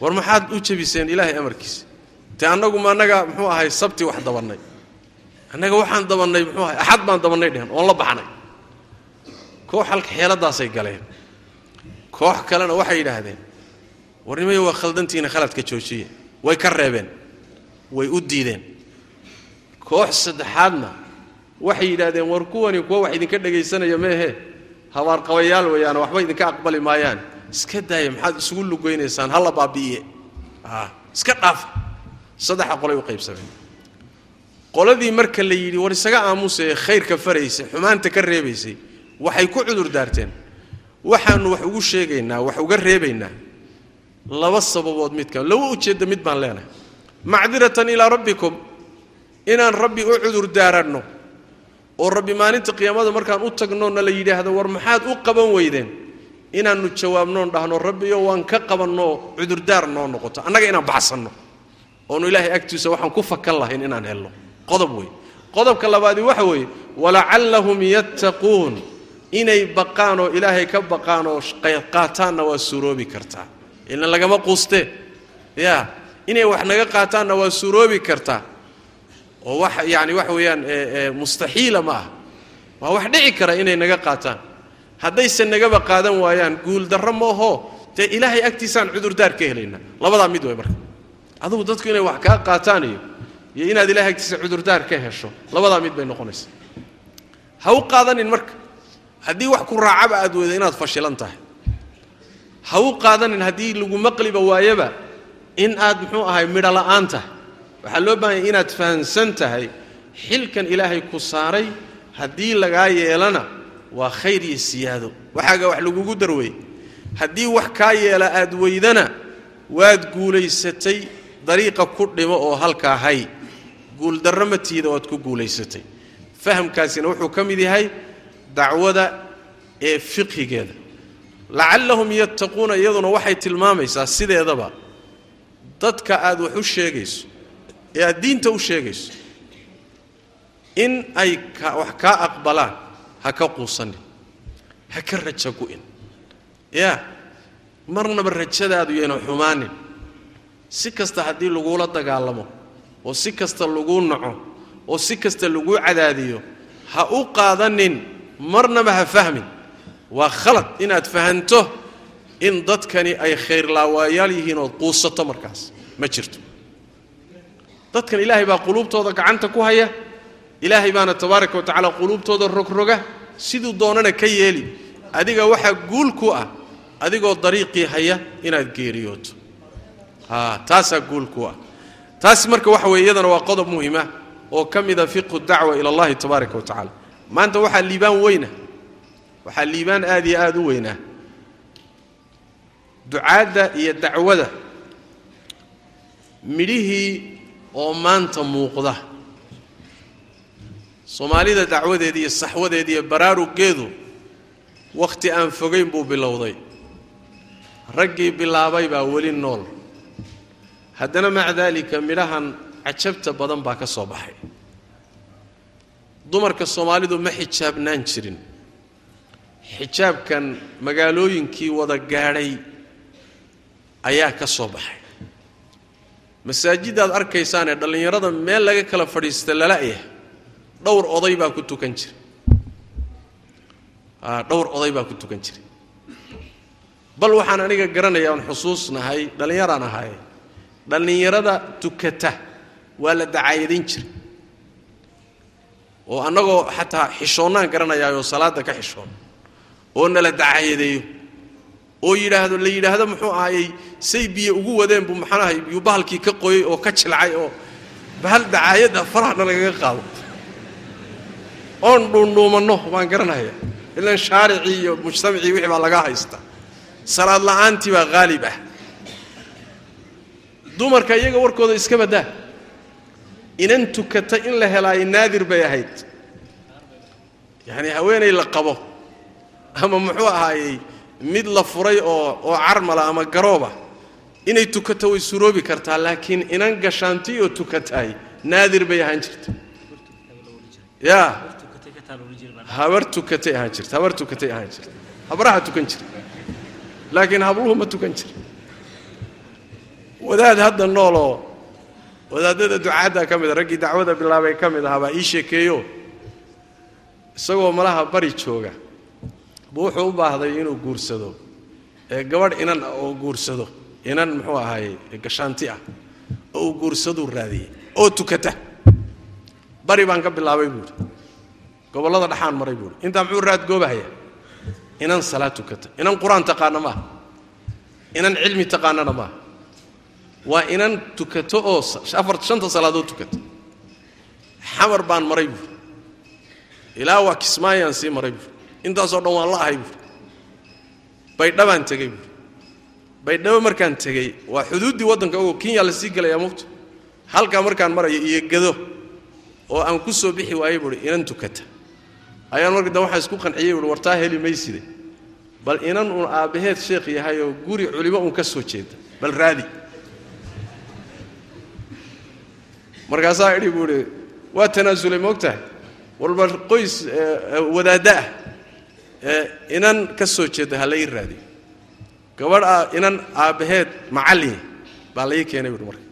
War maxaad u jebiseen ilaahay amarkiisa? Te annagu ma annaga muxuu ahay sabti wax dabannay. Annaga waxaan dabannay muxuu ahay axad baan dabannay dhehen oon la baxnay. Koox halka xeeladaasay galeen. Koox kalena waxay yidhaahdeen warnimayo waa khaldantiina khaladka joojiye way ka reebeen way u diideen. Koox saddexaadna waxay yidhaahdeen war kuwani kuwa wax idinka dhegaysanaya meehe. Habaarqabayaal weeyaane waxba idinka aqbali maayaan. Iska daaya maxaad isugu lugaynaysaan halla baabi'iye. Iska dhaafa saddexa qolay u qaybsameen. Qoladii marka la yidhi war isaga aamusee khayrka faraysay xumaanta ka reebaysay. Waxay ku cudur daarteen. Waxaanu wax ugu sheegaynaa wax uga reebaynaa. Laba sababood midka laba ujeedda mid baan leenahay macdiratan ilaa rabbikum inaan rabbi u cudur daaranno oo rabbi maalinta qiyaamada markaan u tagnoona la yidhaahdo war maxaad u qaban weydeen inaannu jawaabnoon dhahno rabbiyo waan ka qabanno cudurdaar noo noqoto annaga inaan baxsanno. Oonu ilaahay agtiisa waxaan ku fakan lahayn inaan helno. Qodob wey qodobka labaadi waxa weeye walacallahum yattaquun inay baqaan oo ilaahay ka baqaan oo qaataanna waa suuroobi kartaa. Ilan lagama quustee ya inay wax naga qaataanna waa suuroobi kartaa oo wax yani waxa weeyaan mustaxiila ma ah. Waa wax dhici kara inay naga qaataan. Haddayse nagaba qaadan waayaan guuldarro ma ahoo dee ilaahay agtiisaan cudurdaar ka helaynaa labadaa mid way marka. Adugu dadku inay wax kaa qaataan iyo iyo inaad ilahay agtiisa cudurdaar ka hesho labadaa mid bay noqonaysa. Ha u qaadanin marka. Haddii wax ku raacaba aad weydo inaad fashilan tahay. Ha u qaadanin haddii lagu maqliba waayaba in aad muxuu ahay midho la'aan tahay waxaa loo baahanya inaad fahamsan tahay xilkan ilaahay ku saaray haddii lagaa yeelana waa khayr iyo siyaado. Waxaaga wax lagugu darwey haddii wax kaa yeela aad weydana waad guulaysatay dariiqa ku dhimo oo halkaa hay. Guuldarro ma tiida waad ku guulaysatay. Fahamkaasina wuxuu ka mid yahay dacwada ee fiqhigeeda. Lacallahum yattaquuna iyaduna waxay tilmaamaysaa sideedaba dadka aad wax u sheegayso ee aad diinta u sheegayso in ay wax kaa aqbalaan ha ka quusanin ha ka raja gu'in yaa marnaba rajadaadu yayna xumaanin. Si kasta haddii lagula dagaalamo oo si kasta laguu naco oo si kasta laguu cadaadiyo ha u qaadanin marnaba ha fahmin. Waa khalad inaad fahanto in dadkani ay khayrlaawayaal yihiin ood quusato markaas. Ma jirto. Dadkan ilaahay baa quluubtooda gacanta ku haya. Ilaahay baana tabaaraka wa tacaala quluubtooda rogroga. Siduu doonana ka yeeli. Adiga waxaa guul ku ah adigoo dariiqii haya inaad geeriyooto. Taasaa guul ku ah. Taas marka waxa weeye iyadana waa qodob muhima oo ka mida fiqhu dacwa ila allahi tabaaraka wa tacaala. Maanta waxaa liibaan weyna. Waxaa liibaan aad iyo aada u weynaa ducaadda iyo dacwada midhihii oo maanta muuqda. Soomaalida dacwadeeda iyo saxwadeeda iyo baraarugeedu wakhti aan fogayn buu bilowday. Raggii bilaabay baa weli nool. Haddana maca daalika midhahan cajabta badan baa ka soo baxay. Dumarka soomaalidu ma xijaabnaan jirin. Xijaabkan magaalooyinkii wada gaadhay ayaa ka soo baxay. Masaajiddaad arkaysaan ee dhallinyarada meel laga kala fadhiista lala'yah dhowr oday baa ku tukan jira dhowr oday baa ku tukan jiray bal waxaan aniga garanaya aan xusuusnahay dhallinyaraan ahaaye dhallinyarada tukata waa la dacaayadayn jiray oo annagoo xataa xishoonnaan garanayaayoo salaadda ka xishoon oo nala dacaayadeeyo oo yidhaahdo la yidhaahdo muxuu ahayey say biyo ugu wadeen buu maxaanahay yuu bahalkii ka qoyey oo ka jilcay oo bahal dacaayadda farahna lagaga qaado. Oon dhuundhuumanno baan garanaya ilan shaaricii iyo mujtamacii wixii baa laga haysta salaad la'aantii baa haalib ah. Dumarka iyaga warkooda iska baddaa. Inan tukata in la helaayo naadir bay ahayd. Yacni haweenay la qabo. Ama muxuu ahaayey mid la furay oo oo carmala ama garooba inay tukato way suroobi kartaa laakiin inan gashaanti oo tukataay naadir bay ahaan jirta. Yaa habar tukatay ahaan jirta habar tukatay ahaan jirta. Habraha tukan jira laakiin habluhu ma tukan jira wadaad hadda nooloo wadaadada ducaadda ka mid a raggii dacwada bilaabay ka mid ahaa baa ii sheekeeyo. Isagoo malaha bari jooga buu wuxuu u baahday inuu guursado ee gabadh inan ah oo guursado. Inan muxuu ahaay gashaanti ah oo uu guursaduu raadiyey oo tukata. Bari baan ka bilaabay buuhi gobollada dhaxaan maray buuhi intaa muxuu raadgoobahaya inan salaad tukata. Inan qur'aan taqaana maaha inan cilmi taqaanana maaha waa inan tukato oo afar shanta salaadood tukata. Xamar baan maray buuri ilaa waa kismaayaan sii maray buuri intaasoo dhan waan la ahay buuri baydhabaan tegey. Buuri baydhabo markaan tegey. Waa xuduuddii waddanka ogo kenya la sii gelayaa mugta halkaa markaan marayo iyo gado oo aan ku soo bixi waayey buuhi inan tukata. Ayaan marka dan waxaa isku qanciyey buui wartaa heli mayside bal inan uun aabbaheed sheekh yahay oo guri culimo uun ka soo jeeda. Bal raadi. Markaasaa idhi buu waa tanaasulay ma og tahay walba qoys wadaadda ah inan ka soo jeeda ha lai raadiyo gabadh inan aabbaheed macallin baa lai keenay buuhi marka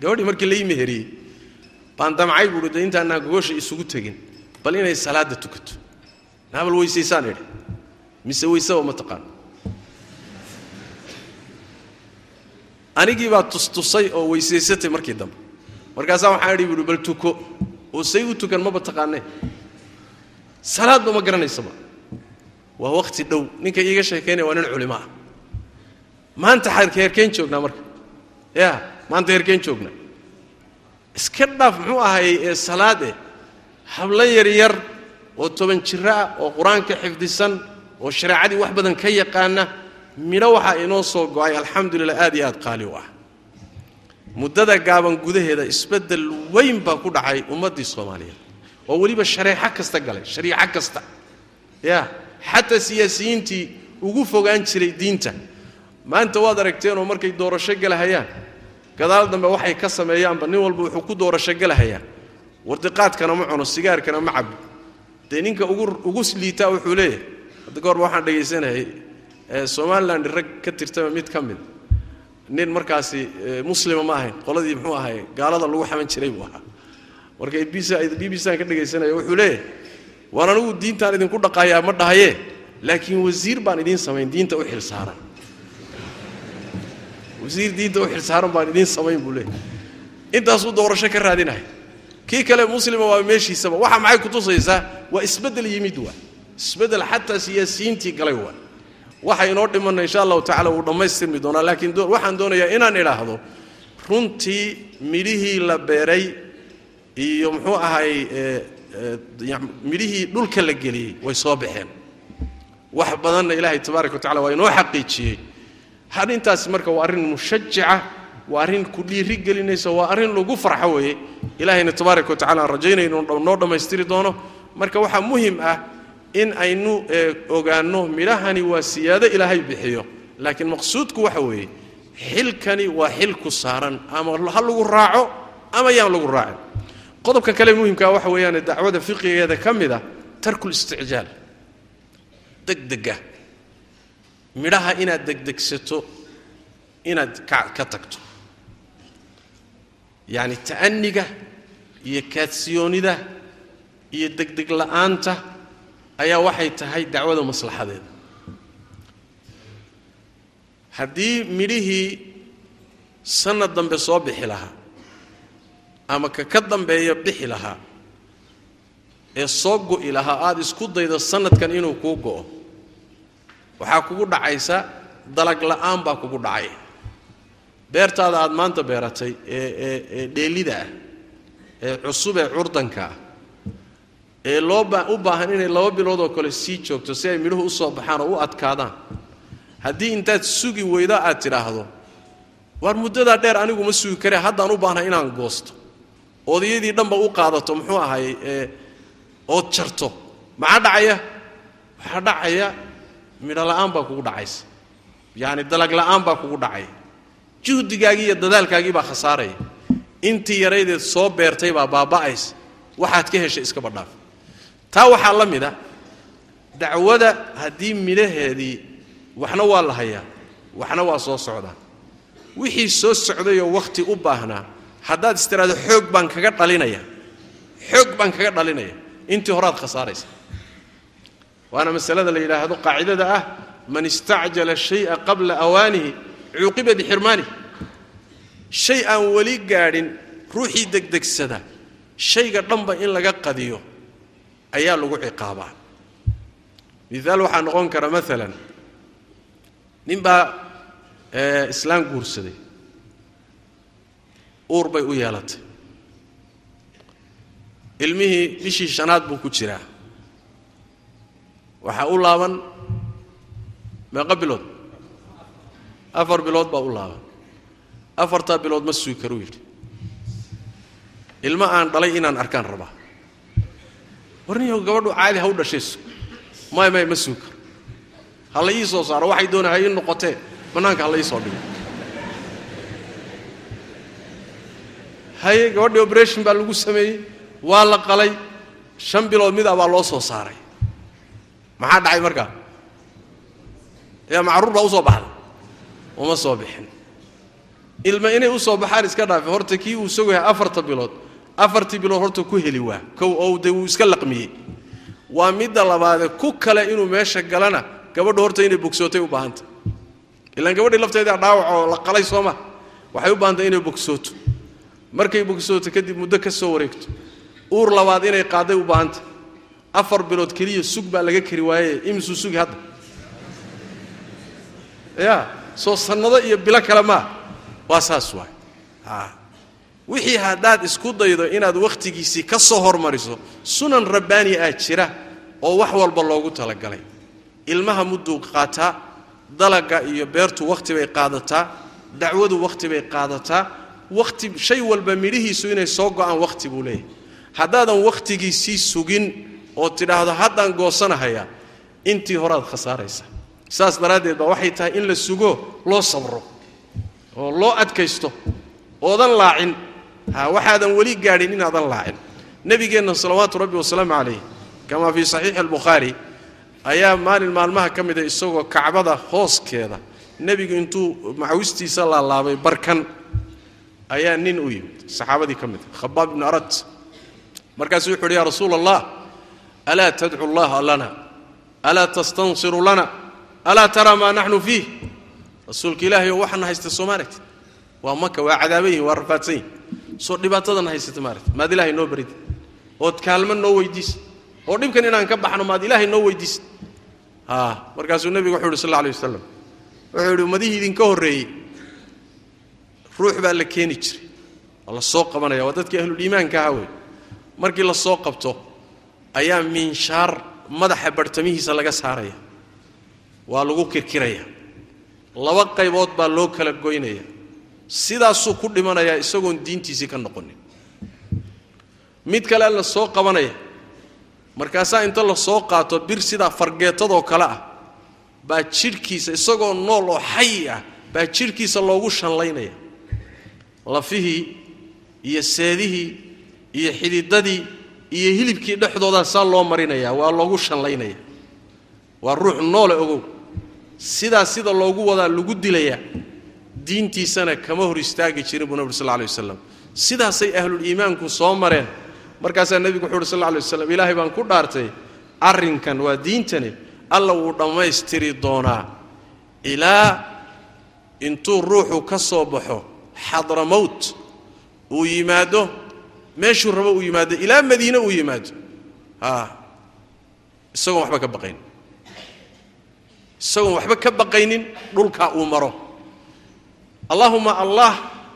gabadhii markii lai meheriyey baan damcay buuhi de intaanaan gogosha isugu tegin bal inay salaadda tukato. Naabal weysaysaan idhi. Mise weysaba ma taqaan. Anigii baa tustusay oo weysaysatay markii dambe. Markaasaa waxaan idhi buuhi bal tuko. Oo say u tukan maba taqaanee. Salaadba ma garanaysaba waa wakhti dhow. Ninka iiga sheekaynaya waa nin culimo ah maanta heerkeen joognaa marka. Ya maanta heerkeen joognaa iska dhaaf muxuu ahaayey ee salaade? Hablo yaryar oo toban jiro ah oo qur'aanka xifdisan oo shareecadii wax badan ka yaqaana midho waxaa inoo soo go'ay alxamdulilah aad iyo aad qaali u ah. Muddada gaaban gudaheeda isbeddel weyn baa ku dhacay ummaddii soomaaliyeed. Oo weliba shareeco kasta galay shariico kasta. Ya xataa siyaasiyiintii ugu fogaan jiray diinta. Maanta waad aragteenoo markay doorasho galahayaan. Gadaal dambe waxay ka sameeyaanba nin walba wuxuu ku doorasho galahayaa wardiqaadkana ma cuno sigaarkana ma cabo dee ninka ugu liitaa wuxuu leeyahay hadda goorba waxaan dhegaysanayay somaliland rag ka tirtaba mid ka mid. Nin markaasi muslima ma ahayn qoladii muxuu ahay gaalada lagu xaman jiray buu ahaa. Marka b b c aan ka dhegaysanaya wuxuu leeyahay waan anigu diintaan idinku dhaqaayaa ma dhahaye laakiin wasiir baan idiin samayn diinta u xilsaaran wasiir diinta u xilsaaran baan idiin samayn buu leeyahay. Intaasuu doorasho ka raadinaya kii kale muslima waa meeshiisaba waxa maxay kutusaysaa waa isbeddel yimid waa. Isbeddel xataa siyaasiyiintii galay waa. Waxa inoo dhimanna insha allahu tacala wuu dhammaystirmi doonaa laakiin waxaan doonayaa inaan idhaahdo runtii midhihii la beeray iyo muxuu ahay midhihii dhulka la geliyey way soo baxeen. Wax badanna ilaahay tabaaraka wa tacala waa inoo xaqiijiyey. Arrintaasi marka waa arrin mushajica waa arrin ku dhiiri gelinaysa waa arrin lagu farxo weeye. Ilaahayna tabaaraka wa tacala aan rajaynayno noo dhammaystiri doono. Marka waxaa muhiim ah in aynu ogaanno midhahani waa siyaado ilaahay bixiyo. Laakiin maqsuudku waxa weeye xilkani waa xil ku saaran ama ha lagu raaco ama yaan lagu raacin qodobka kale muhimkaa waxa weeyaan dacwada fiqigeeda ka mid ah tarkulisticjaal degdega. Midhaha inaad degdegsato inaad ka tagto. Yacni ta'aniga iyo kaadsiyoonida iyo degdeg la'aanta ayaa waxay tahay dacwada maslaxadeeda. Haddii midhihii sanad dambe soo bixi lahaa ama ka ka dambeeya bixi lahaa ee soo go'i lahaa aada isku daydo sanadkan inuu kuu go'o. Waxaa kugu dhacaysa dalag la'aan baa kugu dhacay. Beertaada aada maanta beeratay ee ee ee dheellida ah ee cusub ee curdanka ah ee loo u baahan inay laba bilood oo kale sii joogto si ay midhuhu u soo baxaan oo u adkaadaan. Haddii intaad sugi weydo aad tidhaahdo waar muddadaa dheer anigu ma sugi kare haddaan u baahnahay inaan goosto odayadii dhanba u qaadato muxuu ahaye ood jarto. Maxaa dhacaya? Waxaa dhacaya? Midho la'aan baa kugu dhacaysa. Yacani dalag la'aan baa kugu dhacaya juhdigaagii iyo dadaalkaagii baa khasaaraya. Intii yaraydeed soo beertay baa baaba'aysa. Waxaad ka heshay iska badhaaf. Taa waxaa la mid a dacwada haddii midhaheedii waxna waa la hayaa waxna waa soo socdaa. Wixii soo socdayoo wakhti u baahnaa haddaad istiraado xoog baan kaga dhalinaya. Xoog baan kaga dhalinaya. Intii horaad khasaaraysa. Waana masalada la yidhaahdo qaacidada ah man istacjala shay'a qabla awaanihi cuuqiba bixirmaanihi shay aan weli gaadhin ruuxii degdegsada shayga dhanba in laga qadiyo ayaa lagu ciqaabaa. Miaal waxaa noqon kara maalan nin baa islaan guursaday uur bay u yeelatay. Ilmihii bishii shanaad buu ku jiraa. Waxaa u laaban meeqo bilood. Afar bilood baa u laaban. Afartaa bilood ma sugi karuu yidhi. Ilmo aan dhalay inaan arkaan rabaa. Warniyo gabadhu caadi ha u dhashayso. May may ma sugi karo ha la ii soo saaro. Waxay doona ha ii noqotee. Bannaanka ha la ii soo dhigo haye gabadhii operation baa lagu sameeyey waa la qalay. Shan bilood mid baa loo soo saaray. Maxaa dhacay markaa yaa macruur baa u soo baxday. Uma soo bixin. Ilma inay u soo baxaan iska dhaafe horta kii uu sugayaa afarta bilood afartii bilood horta ku heli waa. Kow oo dee wuu iska laqmiyey. Waa midda labaade ku kale inuu meesha galana gabadhu horta inay bogsootay u baahanta ilaan gabadhii lafteeda dhaawac oo la qalay sooma waxay u baahantay inay bogsooto markay bogsooto kadib muddo ka soo wareegto. Uur labaad inay qaaday u baahanta afar bilood keliya sug baa laga kari waaye imisuu sugi hadda. Ya soo sannado iyo bilo kale maa waa saas waay. Wixii haddaad isku daydo inaad wakhtigiisii ka soo hormariso sunan rabbaani ah jira oo wax walba loogu talagalay. Ilmaha mudduu qaataa dalaga iyo beertu wakhti bay qaadataa dacwadu wakhti bay qaadataa wakhti shay walba midhihiisu inay soo go'aan wakhti buu leeyahay. Haddaadan wakhtigiisii sugin oo tidhaahdo haddaan goosanahayaa intii horaad khasaaraysa saas daraaddeed baa waxay tahay in la sugo loo sabro oo loo adkaysto oodan laacin. Waxaadan weli gaadhin inaadan laacin. Nebigeenna salawaatu rabbi wasalaamu calayh kamaa fii saxiixi albukhaari ayaa maalin maalmaha ka mida isagoo kacbada hooskeeda. Nebigu intuu macawistiisa laalaabay barkan ayaa nin u yimid. Saxaabadii ka mida khabaab ibnu arad. Markaasuu wuxu uhi yaa rasuula allah alaa tadcu allaha lana? Alaa tastansiru lana? Alaa taraa maa naxnu fiih rasuulka ilaahay oo waxaana haysta soo maaragti waa maka waa cadaaban yihiin waa rafaadsan yihiin soo dhibaatadana haysata maaragti maad ilaahay noo barid ood kaalmo noo weydiisa oo dhibkan inaan ka baxno maad ilaahay noo weydiisa markaasuu nebigu wuxu uhi sal alla alay wasalam wuxuu yidhi ummadihii idinka horreeyey ruux baa la keeni jiray. Waa la soo qabanaya waa dadkii ahluliimaanka aha wey markii la soo qabto ayaa miinshaar madaxa barhtamihiisa laga saaraya. Waa lagu kirkiraya. Laba qaybood baa loo kala goynaya. Sidaasuu ku dhimanayaa isagoon diintiisii ka noqonin. Mid kale la soo qabanaya. Markaasaa inta la soo qaato bir sidaa fargeetadoo kale ah baa jidhkiisa isagoo nool oo xay ah baa jidhkiisa loogu shanlaynaya lafihii iyo seedihii iyo xididadii iyo hilibkii dhexdoodaa saa loo marinaya waa loogu shanlaynaya. Waa ruux noole ogow. Sidaa sida loogu wadaa lagu dilayaa diintiisana kama hor istaagi jirin buu nabig sal alay wasalam sidaasay ahluliimaanku soo mareen. Markaasaa nebigu wuxu uhi sal lla alay waslam ilaahay baan ku dhaartay arrinkan waa diintani. Alla wuu dhammaystiri doonaa. Ilaa intuu ruuxu ka soo baxo xadramowt uu yimaado meeshuu rabo uu yimaado ilaa madiine uu yimaado. Isagoon waxba ka baqayn isagoon waxba ka baqaynin dhulkaa uu maro. Allaahuma allah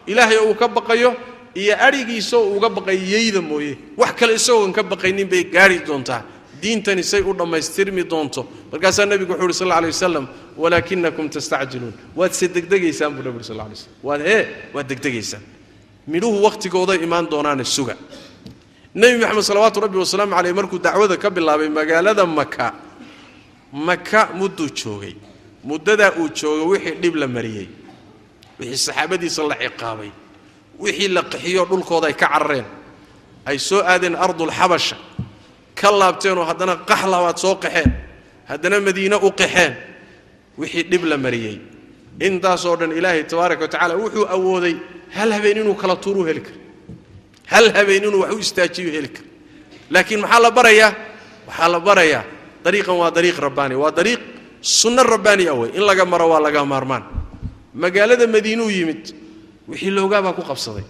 ilaahay uu ka baqayo iyo adhigiisoo uuga baqayo yeyda mooye. Wax kale isagoon ka baqaynin bay gaari doontaa diintani say u dhammaystirmi doonto. Markaasaa nebigu wuxuu uhi sal alla alay wasalam walaakinakum tastacjiluun waad se degdegaysaan buu nebi uri sal lla alay slam waad hee waad degdegaysaan. Midhuhu wakhtigooday imaan doonaane suga. Nebi maxamed salawaatu rabbi wasalaamu caleyh markuu dacwada ka bilaabay magaalada maka maka mudduu joogay. Muddadaa uu jooga wixii dhib la mariyey wixii saxaabadiisa la ciqaabay wixii la qaxiyo dhulkooda ay ka carareen ay soo aadeen ardulxabasha ka laabteenoo haddana qax labaad soo qaxeen haddana madiine u qaxeen wixii dhib la mariyey. Intaasoo dhan ilaahay tabaaraka wa tacala wuxuu awooday hal habeen inuu kala tuuruu heli kara hal habeen inuu wax u istaajiyo heli kara laakiin maxaa la barayaa waxaa la barayaa dariiqan waa dariiq rabbaani waa dariiq sunno rabbaani ah wey. In laga maro waa laga maarmaan. Magaalada madiinuu yimid wixii loogaabaa ku qabsaday.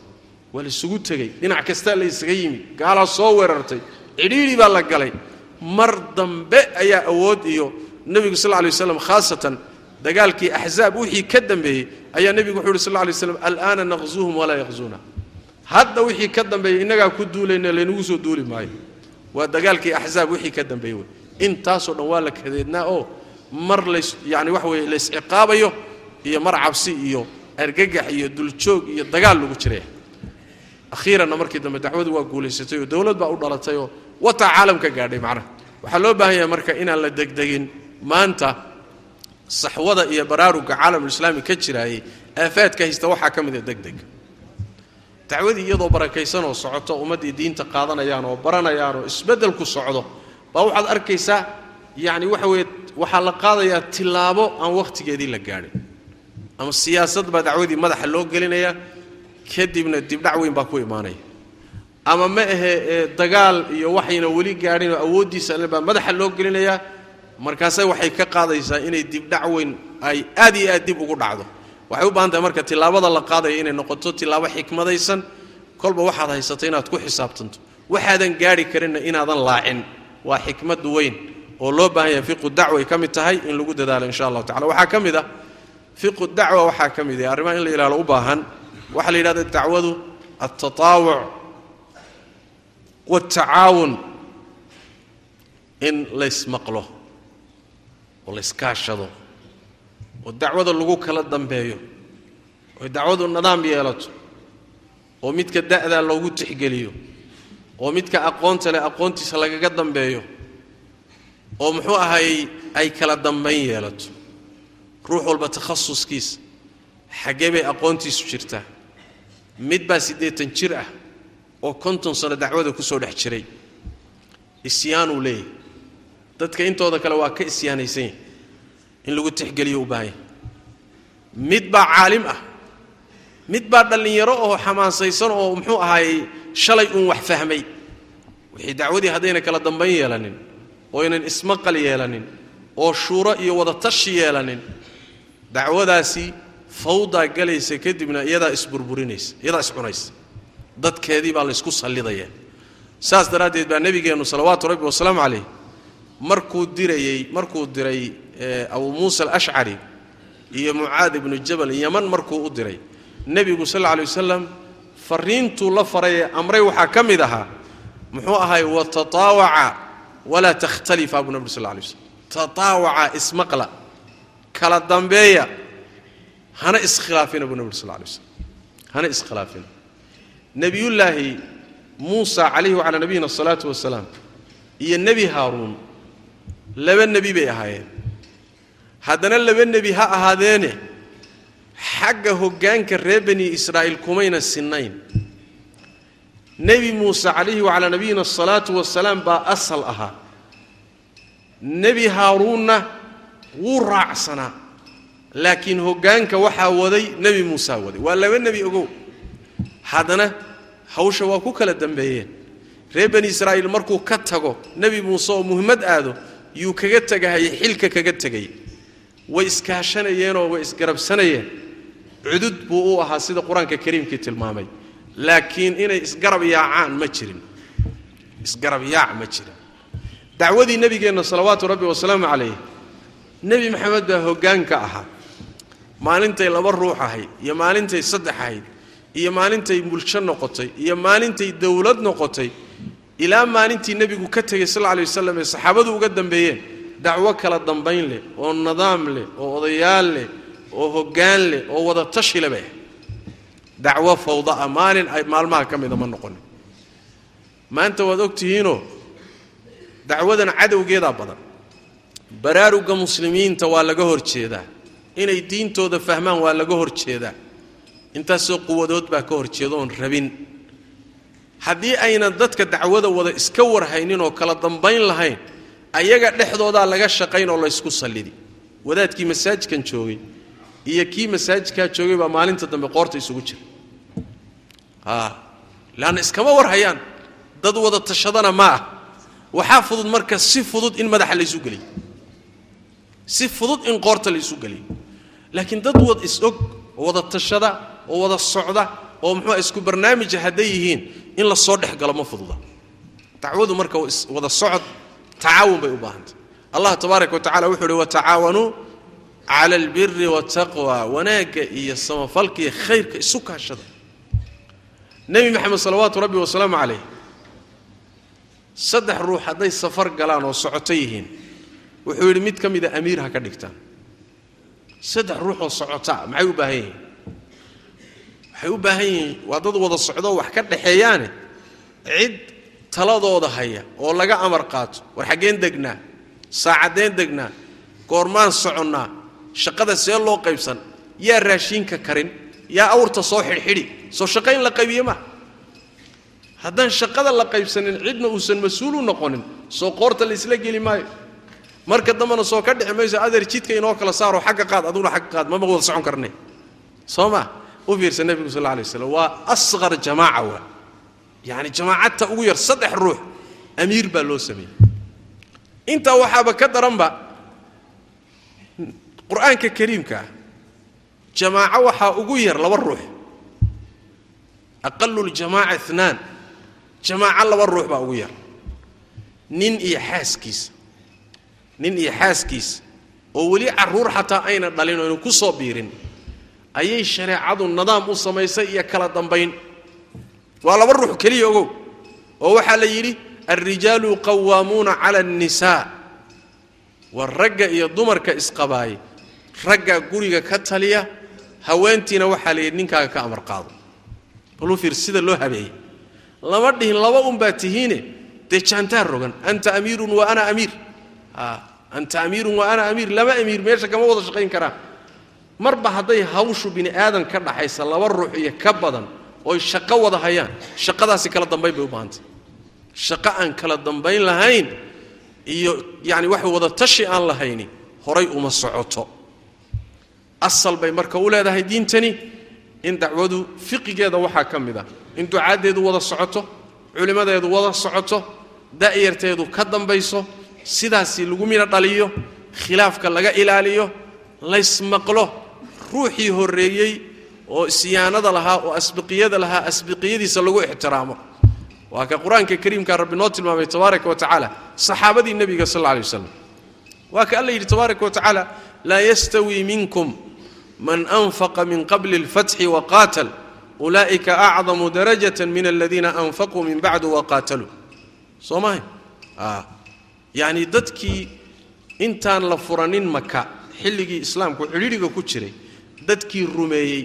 Waa la tegey dhinac kastaa la isaga gaalaa soo weerartay cidhiidhi baa la galay. Mar dambe ayaa awood iyo nebigu sal lla lay khaasatan dagaalkii axzaab wixii ka dambeeyey ayaa nebigu wuxu uhi sal lla lay alaana naqzuuhum walaa yaqzuuna hadda wixii ka dambeeyey innagaa ku duulayna laynagu soo duuli maayo. Waa dagaalkii axzaab wixii ka dambeeyey wey. Intaasoo dhan waa la kadeednaa oo mar lays yani waxa weeye lays ciqaabayo iyo mar cabsi iyo argagax iyo duljoog iyo dagaal lagu jiraya akhiiranna markii dambe dacwadu waa guulaysatay oo dowlad baa u dhalatay oo wataa caalam ka gaadhay macnaha. Waxaa loo baahan yahay marka inaan la degdegin maanta saxwada iyo baraaruga caalamulislaami ka jiraayey aafaadka haysta waxaa ka mida degdeg. Dacwadii iyadoo barakaysan oo socoto ummaddii diinta qaadanayaan oo baranayaan oo isbeddel ku socdo baa waxaad arkaysaa yacni waxa weeye waxaa la qaadayaa tillaabo aan wakhtigeedii la gaadhin. Ama siyaasad baa dacwadii madaxa loo gelinayaa kadibna dibdhac weyn baa ku imaanaya ama ma ahe ee dagaal iyo waxayna weli gaadhin oo awooddiisa alle baa madaxa loo gelinayaa markaase waxay ka qaadaysaa inay dibdhac weyn ay aad iyo aad dib ugu dhacdo. Waxay u baahan tahay marka tillaabada la qaadaya inay noqoto tillaabo xikmadaysan. Kolba waxaad haysato inaad ku xisaabtanto. Waxaadan gaadhi karinna inaadan laacin. Waa xikmad weyn oo loo baahan yahay. Fiqu dacwa ay ka mid tahay in lagu dadaalo insha allahu tacala waxaa ka mid ah fiqu dacwa waxaa ka mid ah. Arrimaha in la ilaalo u baahan. Waxaa la yidhahda dacwadu altatawuc waaltacaawun in laysmaqlo oo layskaashado oo dacwada lagu kala dambeeyo oo dacwadu nidaam yeelato oo midka da'daa loogu tixgeliyo oo midka aqoonta leh aqoontiisa lagaga dambeeyo oo muxuu ahayey ay kala dambayn yeelato. Ruux walba takhasuskiisa xaggee bay aqoontiisu jirtaa. Mid baa siddeetan jir ah oo konton sano dacwada ku soo dhex jiray. Isyaanuu leeyahay. Dadka intooda kale waa ka isyaanaysan yahay in lagu tixgeliyo u baahan yahay. Mid baa caalim ah. Mid baa dhallinyaro oo xamaasaysan oo muxuu ahaayey shalay uun wax fahmay. Wixii dacwadii haddayna kala dambayn yeelanin oo aynan ismaqal yeelanin oo shuuro iyo wadatashi yeelanin dacwadaasi fawdaa galaysa kadibna iyadaa isburburinaysa iyadaa iscunaysa dadkeedii baa laysku sallidaya saas daraaddeed baa nebigeennu salawaatu rabbi wasalaamu calayh markuu dirayey markuu diray abuu muusa alashcari iyo mucaad ibnu jabal yaman markuu u diray nebigu sal alla alay wasalam fariintuu la faray ee amray waxaa ka mid ahaa muxuu ahay watataawaca walaa takhtalifa buu nabig sal lla alay waslam tataawaca ismaqla kala dambeeya hana iskhilaafina buu nabig sal lla alay waslam hana iskhilaafina nebiyullaahi muusa calayhi wacalaa nabiyina asalaatu wasalaam iyo nebi haaruun laba nebi bay ahaayeen. Haddana laba nebi ha ahaadeene xagga hoggaanka reer bani israa'iil kumayna sinnayn. Nebi muuse calayhi wacalaa nabiyina asalaatu wasalaam baa asal ahaa. Nebi haaruunna wuu raacsanaa laakiin hoggaanka waxaa waday nebi muusaa waday. Waa laba nebi ogow haddana hawsha waa ku kala dambeeyeen. Reer bani israa'iil markuu ka tago nebi muuse oo muhimmad aado yuu kaga tegahayay xilka kaga tegay way iskaashanayeenoo way isgarabsanayeen. Cudud buu u ahaa sida qur'aanka kariimkii tilmaamay. Laakiin inay isgarab yaacaan ma jirin. Isgarab yaac ma jirin. Dacwadii nebigeenna salawaatu rabbi wasalaamu calayh nebi maxamed baa hoggaan ka ahaa. Maalintay laba ruux ahayd iyo maalintay saddex ahayd iyo maalintay bulsho noqotay iyo maalintay dowlad noqotay ilaa maalintii nebigu ka tegey sal alay wasalam ee saxaabadu uga dambeeyeen dacwo kala dambayn leh oo nidaam leh oo odayaal leh oo hoggaan leh oo wada tashi leh. Bay ahayd dacwo fawda ah maalin ay maalmaha ka mida ma noqonin. Maanta waad og tihiinoo dacwadan cadowgeedaa badan. Baraarugga muslimiinta waa laga hor jeedaa. Inay diintooda fahmaan waa laga hor jeedaa intaasoo quwadood baa ka hor rabin. Haddii aynan dadka dacwada wada iska warhaynin oo kala dambayn lahayn ayaga dhexdoodaa laga shaqayn oo laysku sallidi. Wadaadkii masaajidkan joogay iyo kii masaajidkaa joogay baa maalinta dambe qoorta isugu jira. Leanna iskama warhayaan. Dad wada tashadana ma ah. Waxaa fudud marka si fudud in madaxa laysu geliyo. Si fudud in qoorta laysu geliyo. Laakiin dad wad is-og oo wada tashada oo wada socda oo muxuua isku barnaamija hadday yihiin in la soo dhex galo ma fududa. Dacwadu marka wada socod tacaawun bay u baahantay. Allah tabaaraka wa wuxuu uhi watacaawanuu cala albiri waataqwa wanaagga iyo samafalka iyo khayrka isu kaashada. Nebi maxamed salawaatu rabbi wasalaamu calayh saddex ruux hadday safar galaan oo socoto yihiin wuxuu yidhi mid ka mida amiir ha ka dhigtaan. Saddex ruux oo socotaa maxay u baahan yihiin waxay u baahan yihiin waa dad wada socdoo wax ka dhaxeeyaane. Cid taladooda haya oo laga amar qaato war xaggeen degnaa saacaddeen degnaa goormaan soconnaa shaqada see loo qaybsan yaa raashiinka karin yaa awrta soo xidhxidhi soo shaqo in la qaybiye maa haddaan shaqada la qaybsanin cidna uusan mas'uul u noqonin soo qoorta la geli maayo. Marka dambena soo ka dhexi mayso adeer jidka inoo kala saaro xagga qaad aduguna xagga qaad mama wada socon karne soo ma u fiirsa nebigu sal alay waslam waa asqar jamaaca waa yacani jamaacadta ugu yar saddex ruux amiir baa loo sameeyey. Intaa waxaaba ka daranba qur'aanka kariimka ah jamaaco waxaa ugu yar laba ruux. Aqalu ljamaaca inaan jamaaco laba ruux baa ugu yar. Nin iyo xaaskiisa nin iyo xaaskiisa oo weli carruur xataa ayna dhalin aynu ku soo biirin ayay shareecadu nidaam u samaysay iyo kala dambayn. Waa laba ruux keliya ogow oo waxaa la yidhi alrijaalu qawaamuuna cala annisaa. War ragga iyo dumarka isqabaay raggaa guriga ka taliya haweentiina waxaa la yidhi ninkaaga ka amar qaado. Balu fiir sida loo habeeyey. Lama dhihin laba unbaa tihiine dee jaantaar rogan anta amiirun wa ana amiir. Anta amiirun wa ana amiir. Laba amiir meesha kama wada shaqayn karaan marba hadday hawshu bini aadan ka dhaxaysa laba ruux iyo ka badan oy shaqo wada hayaan shaqadaasi kala dambayn bay u baahantay. Shaqo aan kala dambayn lahayn iyo yani wax wada tashi aan lahayni horay uma socoto. Asal bay marka u leedahay diintani in dacwadu fiqigeeda waxaa ka mid ah in ducaaddeedu wada socoto culimmadeedu wada socoto da'yarteedu ka dambayso sidaasi lagu midho dhaliyo khilaafka laga ilaaliyo laysmaqlo ruuxii horreeyey oo isyaanada lahaa oo asbiqiyada lahaa asbiqiyadiisa lagu ixtiraamo. Waa ka qur'aanka kariimka rabbi noo tilmaamay tabaaraka wa saxaabadii nebiga sal alay waslam waa ka alla yidhi tabaaraka wa laa yastawii minkum man anfaqa min qabli اlfatxi waqaatal ulaa'ika acdamu darajata min aladiina anfaquu min bacdu waqaataluu soo mahay yacni dadkii intaan la furanin maka xilligii islaamku cidhidhiga ku jiray dadkii rumeeyey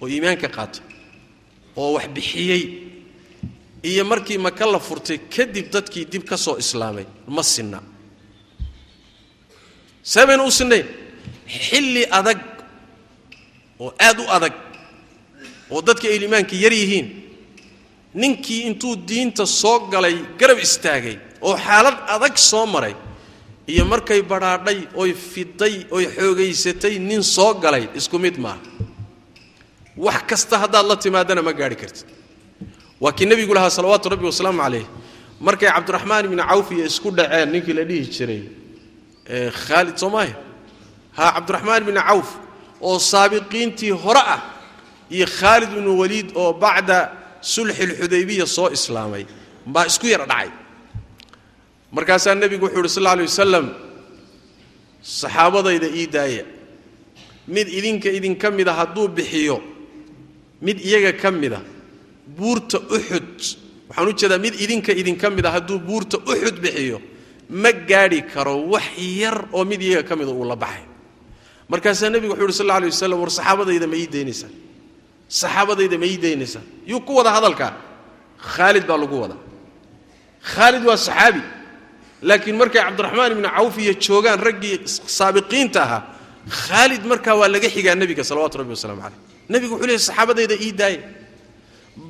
oo iimaanka qaatay oo wax bixiyey iyo markii maka la furtay kadib dadkii dib ka soo islaamay. Ma sinna. See baynu u sinnayn? Xilli adag oo aad u adag oo dadka ay iimaanka yar yihiin ninkii intuu diinta soo galay garab istaagay oo xaalad adag soo maray iyo markay badhaadhay oy fiday oy xoogaysatay nin soo galay isku mid maaha wax kasta haddaad la timaadana ma gaadhi kartid. Waa kii nebigu lahaa salawaatu rabbi wasalaamu calayh. Markay cabdiraxmaan ibni cawf iyo isku dhaceen ninkii la dhihi jiray khaalid soomaalia ha cabdiraxmaan ibni cawf oo saabiqiintii hore ah iyo khaalid ibnu waliid oo bacda sulxi lxudaybiya soo islaamay baa isku yara dhacay markaasaa nebigu wuxuu uhi sal alla alay wasalam saxaabadayda ii daaya. Mid idinka idinka mida hadduu bixiyo mid iyaga ka mida buurta uxud waxaan u jeedaa mid idinka idinka mid a hadduu buurta uxud bixiyo ma gaadhi karo wax yar oo mid iyaga ka mida uu la baxay. Markaasaa nebigu wuxuu yidhi sal alla alay wasalam war saxaabadayda ma ii daynaysaa. Saxaabadayda ma ii daynaysaa. Yuu ku wada hadalkaa? Khaalid baa lagu wadaa. Khaalid waa saxaabi laakiin markay cabdiraxmaan ibni cawf iyo joogaan raggii saabiqiinta ahaa khaalid markaa waa laga xigaa nebiga salawatu rabbi wasalamu caleyh nebigu wuxuu leeyay saxaabadayda ii daaya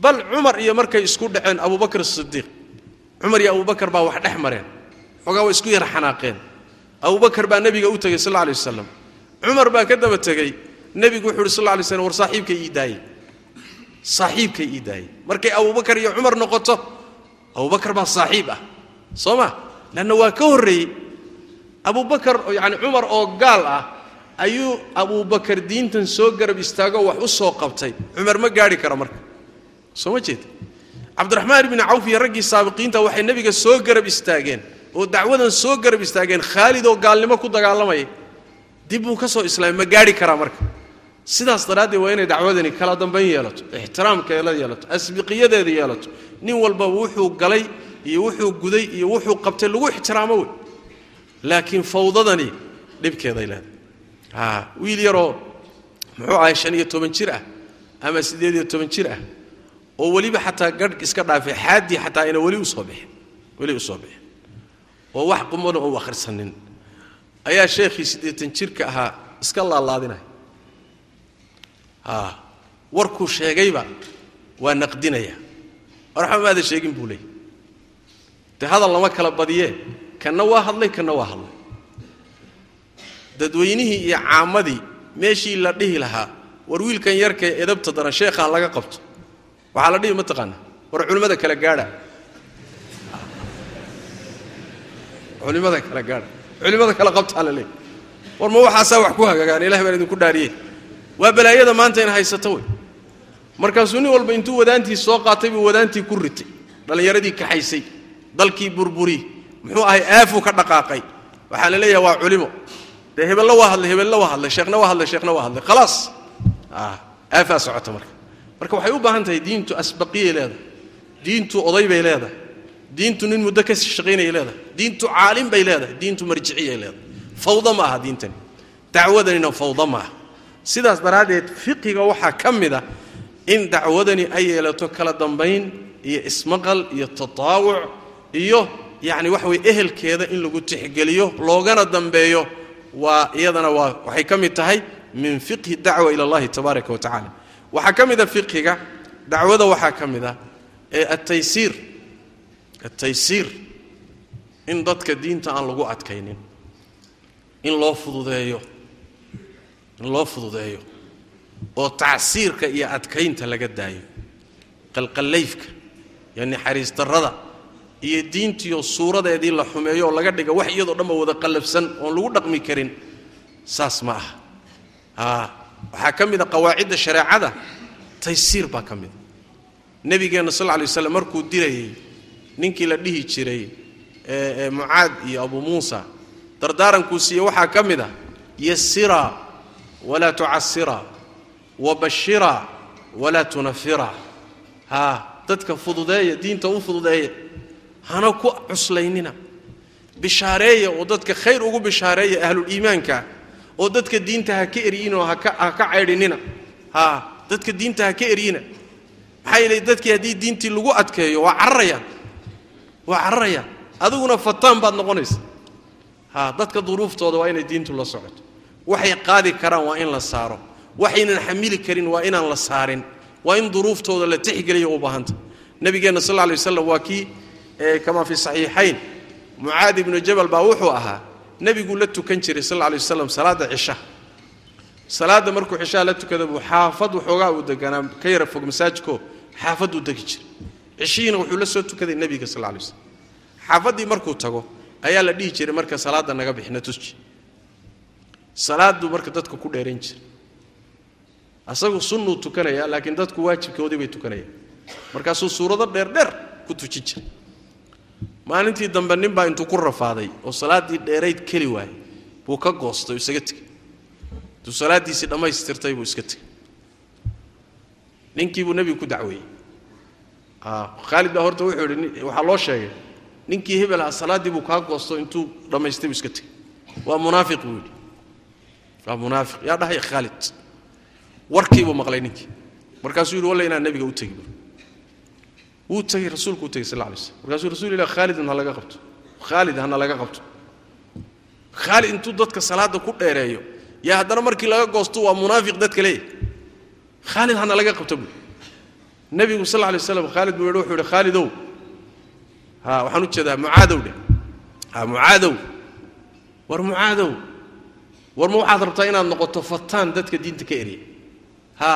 bal cumar iyo markay isku dhaceen abubakr sidiiq cumar iyo abubakar baa wax dhex mareen. Xoogaa waa isku yara xanaaqeen. Abubakar baa nebiga u tegey sal alay wasalam cumar baa ka daba tegey nebigu wuxu uhi sal lla slam war saaxiibkay ii daayey saaxiibkay ii daayey markay abubakar iyo cumar noqoto abubakar baa saaxiib ah. Soo ma leanna waa ka horreeyey abubakar yani cumar oo gaal ah ayuu abubakar diintan soo garab istaagoo wax u soo qabtay. Cumar ma gaadhi karo marka. Soo ma jeeda cabdiraxmaan ibni cawf iyo raggii saabiqiinta waxay nebiga soo garab istaageen oo dacwadan soo garab istaageen. Khaalid oo gaalnimo ku dagaalamaya dib buu ka soo islaamay ma gaadhi karaa marka. Sidaas daraaddeed waa inay dacwadani kala dambayn yeelato ixtiraamkeeda yeelato asbiqiyadeeda yeelato. Nin walba wuxuu galay iyo wuxuu guday iyo wuxuu qabtay lagu ixtiraamo wey. Laakiin fawdadani dhibkeeday leedahay. Wiil yaroo muxuu ahay shan iyo toban jir ah ama siddeed iyo toban jir ah oo weliba xataa garh iska dhaafay xaaddii xataa ayna weli u soo bixin weli u soo bixin. Oo wax qumana ou akhrisanin ayaa sheekhii siddeetan jirka ahaa iska laalaadinaya warkuu sheegayba waa naqdinaya. Warxba maada sheegin buu leeyay dee hadal lama kala badiyee kanna waa hadlay kanna waa hadlay. Dadweynihii iyo caamadii meeshii la dhihi lahaa war wiilkan yarkae edabta daran sheekhaan laga qabto. Waxaa la dhihi mataqaana war culimmada kala gaadha. Culimada kala gaadha. Culimada kala qabtaa la leey war ma waxaasaa wax ku hagaagaan ilahay baan idinku dhaariyey. Waa balaayada maanta in haysato wey. Markaasuu nin walba intuu wadaantii soo qaatay buu wadaantii ku ritay. Dhallinyaradii kaxaysay dalkii burburi. Muxuu ahay aafuu ka dhaqaaqay. Waxaa la leeyaha waa culimo. Dee hebello waa hadlay hebello waa hadlay sheekhna waa hadlay sheekhna waa hadlay. Khalaas. Aafaa socota marka. Marka waxay u baahan tahay diintu asbaqiyay leedahay. Diintu oday bay leedahay. Diintu nin muddo ka shaqaynayay leedahay. Diintu caalim bay leedahay. Diintu marjiciyay leedahay. Fawda ma aha diintani. Dacwadanina fawda ma aha. Sidaas daraaddeed fiqiga waxaa ka mid a in dacwadani ay yeelato kala dambayn iyo ismaqal iyo tataawuc iyo yacni waxa weye ehelkeeda in lagu tixgeliyo loogana dambeeyo waa iyadana waa waxay ka mid tahay min fiqhi dacwa ila allahi tabaaraka wa tacala waxaa ka mid a fiqhiga dacwada waxaa ka mid a ee ataysiir ataysiir in dadka diinta aan lagu adkaynin in loo fududeeyo in loo fududeeyo oo tacsiirka iyo adkaynta laga daayo qalqallayfka iyo naxariis darrada iyo diintiiyo suuradeedii la xumeeyo oo laga dhiga wax iyadoo dhanba wada qallafsan oon lagu dhaqmi karin saas ma aha. A waxaa ka mid a qawaacidda shareecada taysiir baa ka mida nebigeenna sal lla lay waslam markuu dirayey ninkii la dhihi jiray mucaad iyo abu muusa dardaarankuu siiye waxaa ka mid a yasira walaa tucasira wabashira walaa tunafira. Haa dadka fududeeya diinta u fududeeya hana ku cuslaynina. Bishaareeya oo dadka khayr ugu bishaareeya ahluliimaanka oo dadka diinta ha ka eryinoo haka ha ka caydhinina haa dadka diinta ha ka eryina maxaa yeelay dadkii haddii diintii lagu adkeeyo waa cararayaan waa cararayaan adiguna fataan baad noqonaysa. Haa dadka duruuftooda waa inay diintu la socoto. Waxay qaadi karaan waa in la saaro. Waxaynan xamili karin waa inaan la saarin. Waa in duruuftooda la tixgeliya u baahanta. Nabigeenna sal lla lay waslam waa kii kamaa fi saxiixayn. Mucaadi ibnu jabal baa wuxuu ahaa nebiguu la tukan jiray sal lla lay waslam salaadda cisha. Salaadda markuu cishaha la tukada xaafad waxoogaa uu deganaa ka yara fog masaajidko xaafaduu degi jiray. Cishihiina wuxuu la soo tukaday nebiga sal lla lay waslam xaafaddii markuu tago ayaa la dhihi jiray marka salaadda naga bixina tusji salaaduu marka dadka ku dheerayn jiray. Asagu sunnuu tukanaya laakiin dadku waajibkoodii bay tukanayaan. Markaasuu suurado dheerdheer ku tujin jiray maalintii dambe nin baa intuu ku rafaaday oo salaaddii dheerayd keli waayey buu ka goostay oo isaga tegey intuu salaaddiisii dhammaystirtay buu iska tegey ninkii buu nebigu ku dacweeyey. Khaalid baa horta wuxuu yidhi waxaa loo sheegay ninkii hebel ah salaaddii buu kaa goosto intuu dhammaystay buu iska tegey waa munaafiq buu yidhi. Waa munaafiq. Yaa dhahay khaalid warkii buu maqlay ninkii. Markaasuu yidhi walla inaan nebiga u tegi wuu tegey rasuulku u tegey sal lay slam markaasuu rasul ilah khaalidin ha laga qabto. Khaalid hana laga qabto. Khaalid intuu dadka salaadda ku dheereeyo yaa haddana markii laga goosto waa munaafiq dadka leeyahy khaalid hana laga qabto buu. Nebigu sal lay slam khaalid buu wuxuu yidhi khaalidow ha waxaan u jeedaa mucaadow dheh ha mucaadow war mucaadow war ma waxaad rabtaa inaad noqoto fataan dadka diinta ka eriya ha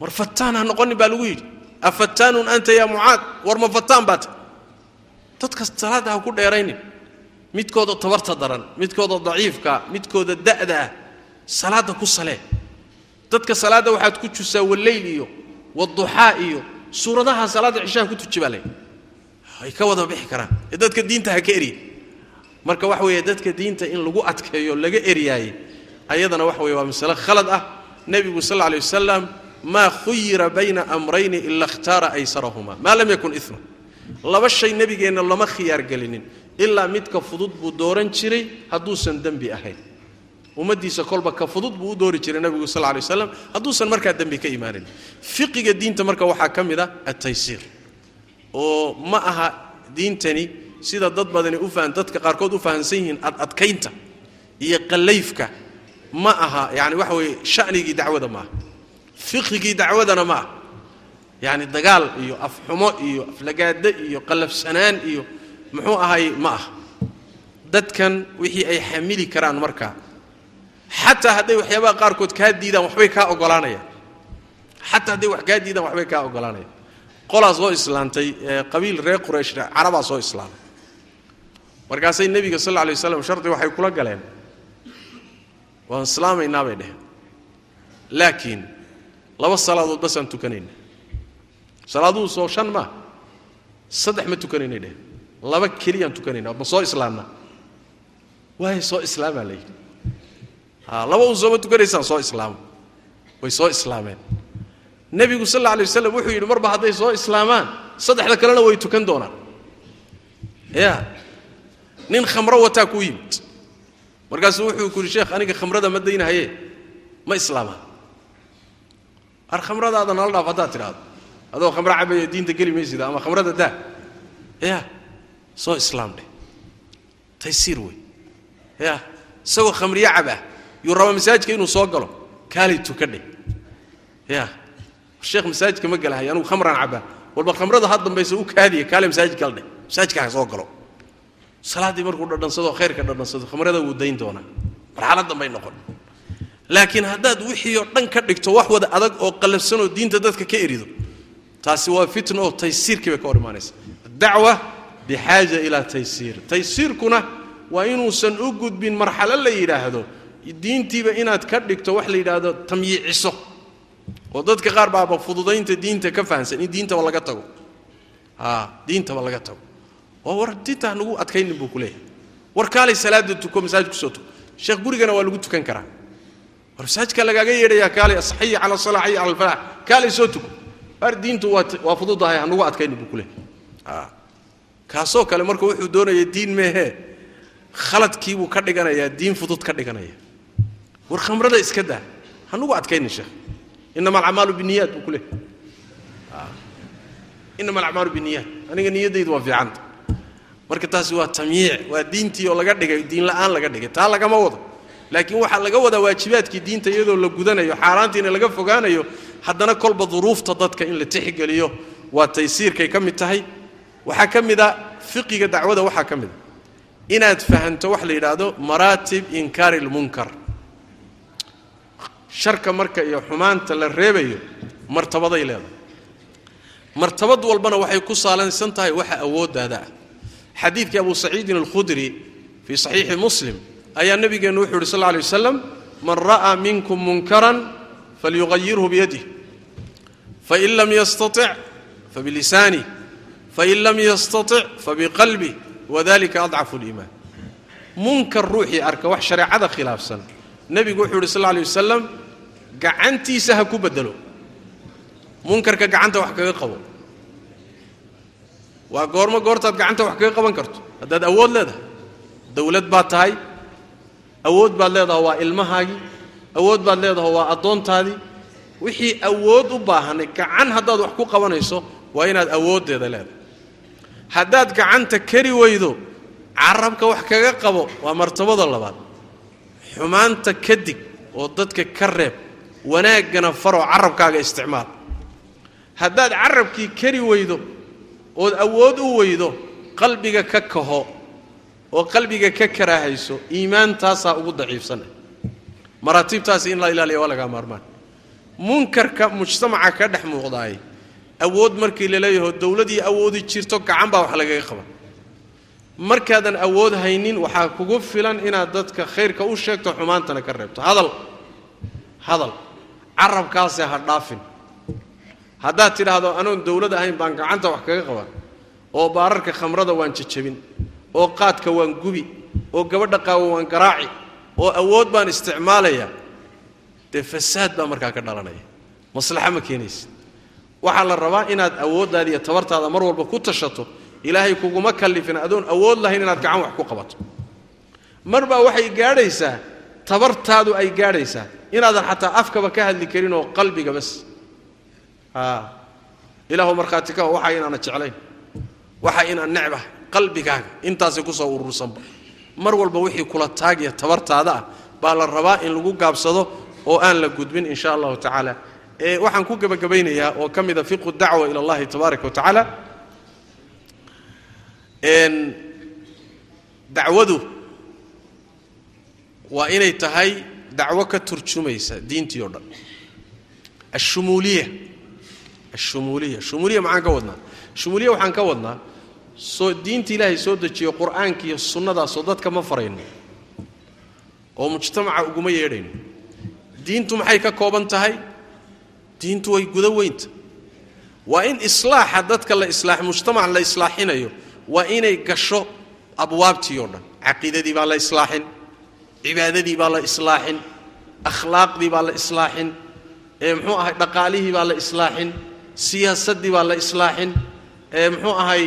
war fataan ha noqonin baa lagu yidhi afataanun anta yaa mucaad war ma fataan baa ta dadka salaadda ha ku dheeraynin. Midkooda tabarta daran midkooda daciifka midkooda da'da ah salaadda ku salee dadka salaadda waxaad ku jusaa waleyl iyo waduxaa iyo suuradaha salaadda cishaha ku tuji baa lay ay ka wada bixi karaan. Ee dadka diinta ha ka eriya marka waxa weeye dadka diinta in lagu adkeeyo laga eryaayey ayadana waxa weye waa masale khalad ah. Nebigu sal alla lay wasalam maa khuyira bayna amrayni ila ikhtaara aysarahuma. Maa lam yakun ima laba shay nebigeenna lama khiyaar gelinin. Ilaa midka fudud buu dooran jiray hadduusan dembi ahayn. Ummaddiisa kolba ka fudud buu u doori jiray nebigu sal lay waslam hadduusan markaa dembi ka imaanin. Fiqiga diinta marka waxaa ka mid a ataysiir oo ma aha diintani sida dad badani u dadka qaarkood u fahamsan yihiin adadkaynta iyo qallayfka. Ma aha yani waxa weeye shanigii dacwada ma aha fiqigii dacwadana ma yani dagaal iyo afxumo iyo aflagaado iyo qallafsanaan iyo muxuu ahay ma aha. Dadkan wixii ay xamili karaan markaa xataa hadday waxyaabaha qaarkood kaa diidaan waxbay kaa ogolaanayaan. Xataa hadday wax kaa diidaan waxbay kaa ogolaanayaan. Qolaa soo islaantay qabiil reer quraysh carabaa soo islaamay. Markaasay nebiga sal alay waslam shardi waxay kula galeen. Waan islaamaynaa bay dheheen laakiin laba salaadood basaan tukanayna salaaduhu soo shan maa saddex ma tukanaynay dheheen laba keliyaan tukanayna ma soo islaamnaa waay soo islaamaa la yidhi laba un sooma tukanaysaan soo islaamo way soo islaameen. Nebigu sal alla alay waslam wuxuu yidhi marba hadday soo islaamaan saddexda kalena way tukan doonaan. Ya nin khamro wataa kuu yimid. Markaasuu wuxuu ku yidhi sheekh aniga khamrada ma daynahaye ma islaamaa ar khamradaada nala dhaaf haddaad tidhaahdo adoo khamro cabaya diinta geli maysida ama khamrada daa. Ya soo islaam dheh. Taysiir wey. Ya isagoo khamriyo cab yuu raba masaajidka inuu soo galo kaalay tuka dheh. Ya sheekh masaajidka ma galahay anugu khamraan cabaa. Walba khamrada ha dambaysa u kaadiya kaale masaajid gal dheh. Masaajidka soo galo. Salaaddii markuu dhadhansado khayrka dhadhansado khamrada wuu dayn doonaa. Marxalad dambay noqon laakiin haddaad wixii oo dhan ka dhigto wax wada adag oo qallafsanoo diinta dadka ka erido taasi waa fitna oo taysiirkii bay ka hor imaanaysa. Dacwa bixaaja ilaa taysiir. Taysiirkuna waa inuusan u gudbin marxalo la yidhaahdo diintiiba inaad ka dhigto wax la yidhaahdo tamyiiciso oo dadka qaar baaba fududaynta diinta ka fahamsan in diintaba laga tago. A diintaba laga tago. Oo war diinta hanagu adkaynin buu ku leeyahay. War kaalay salaada tuko masaajid ku soo tuko. Sheekh gurigana waa lagu tukan karaa war masaajidka lagaaga yeedhayaa kaalay asxayi cala asala xayi cala alfalax kaalay soo tuko. War diintu waa fududahay hanagu adkaynin buu ku leeyahay. Kaasoo kale marka wuxuu doonaya diin meehee khaladkiibuu ka dhiganayaa diin fudud ka dhiganaya. War khamrada iska daa. Hanugu adkaynin sheekh. Inama alacmaalu biniyaat buu ku leehay inama alacmaalu biniyaat aniga niyaddaydu waa fiicanta marka taasi waa tamyiic waa diintii oo laga dhigay diin la'aan laga dhigay. Taa lagama wado laakiin waxaa laga wadaa waajibaadkii diinta iyadoo la gudanayo xaaraantiina laga fogaanayo haddana kolba duruufta dadka in la tixgeliyo. Waa taysiirkay ka mid tahay. Waxaa ka mid a fiqiga dacwada waxaa ka mid a. Inaad fahanto wax la yidhaahdo maraatib inkaari lmunkar sharka marka iyo xumaanta la reebayo martabaday leedahay. Martabad walbana waxay ku saalansan tahay waxa awooddaada ah xadiidkii abu saciidin alkhudri fii saxiixi muslim ayaa nebigeennu wuxuu yidhi sal lla alay wasalam man ra'aa minkum munkaran falyuqayirhu biyadih fain lam yastatic fabilisanih fain lam yastatic fabiqalbih wadalika adcafu liimaan munkar ruuxii arka wax shareecada khilaafsan. Nebigu wuxuu yidhi sal lla alay wasalam gacantiisa ha ku bedelo munkarka gacanta wax kaga qabo. Waa goormo goortaad gacanta wax kaga qaban karto. Haddaad awood leedahay dawlad baad tahay awood baad leedahay waa ilmahaagii awood baad leedahay waa addoontaadii wixii awood u baahanay gacan haddaad wax ku qabanayso waa inaad awooddeeda leedahay. Haddaad gacanta kari weydo carabka wax kaga qabo waa martabada labaad. Xumaanta ka dig oo dadka ka reeb wanaaggana faroo carabkaaga isticmaal. Haddaad carabkii kari weydo ood awood u weydo qalbiga ka kaho oo qalbiga ka karaahayso iimaantaasaa ugu daciifsana maraatiibtaasi in la ilaaliya waa lagaa maarmaan. Munkarka mujtamaca ka dhex muuqdaay awood markii la leeyaho dowladii awoodi jirto gacan baa wax lagaga qaban markaadan awood haynin waxaa kugu filan inaad dadka khayrka u sheegto xumaantana ka reebto. Hadal hadal. Carabkaase ha dhaafin. Haddaad tidhaahdo anoon dowlad ahayn baan gacanta wax kaga qaban oo baararka khamrada waan jajabin oo qaadka waan gubi oo gabadha qaawo waan garaaci oo awood baan isticmaalayaa dee fasaad baa markaa ka dhalanaya. Maslaxa ma keenaysid. Waxaa la rabaa inaad awooddaada iyo tabartaada mar walba ku tashato ilaahay kuguma kallifin adoon awood lahayn inaad gacan wax ku qabato. Mar baa waxay gaadhaysaa tabartaadu ay gaadhaysaa inaadan xataa afkaba ka hadli karin oo qalbiga bas. Ilaahu markhaati ka waxa inaana jeclayn. Waxa inaan necbahay qalbigaaga. Intaasay ku soo urursanba mar walba wixii kula taagiya tabartaada ah baa la rabaa in lagu gaabsado oo aan la gudbin in sha allahu tacaala. Waxaan ku gebagabaynayaa oo ka mida fiqu dacwa ila allahi tabaaraka wa tacaala. Dacwadu waa inay tahay dacwo ka turjumaysa diintii o dhan. Ashumuuliya ashumuuliya shumuuliya maxaan ka wadnaa? Shumuuliya waxaan ka wadnaa soo diinta ilaahay soo dejiyo qur'aanka iyo sunnadaasoo dadka ma farayno. Oo mujtamaca uguma yeedhayno diintu maxay ka kooban tahay? Diintu way guda weynta. Waa in islaaxa dadka la islaax mujtamac la islaaxinayo waa inay gasho abwaabtii oo dhan. Caqiidadii baa la islaaxin cibaadadii baa la islaaxin akhlaaqdii baa la islaaxin ee muxuu ahay dhaqaalihii baa la islaaxin siyaasaddii baa la islaaxin ee muxuu ahay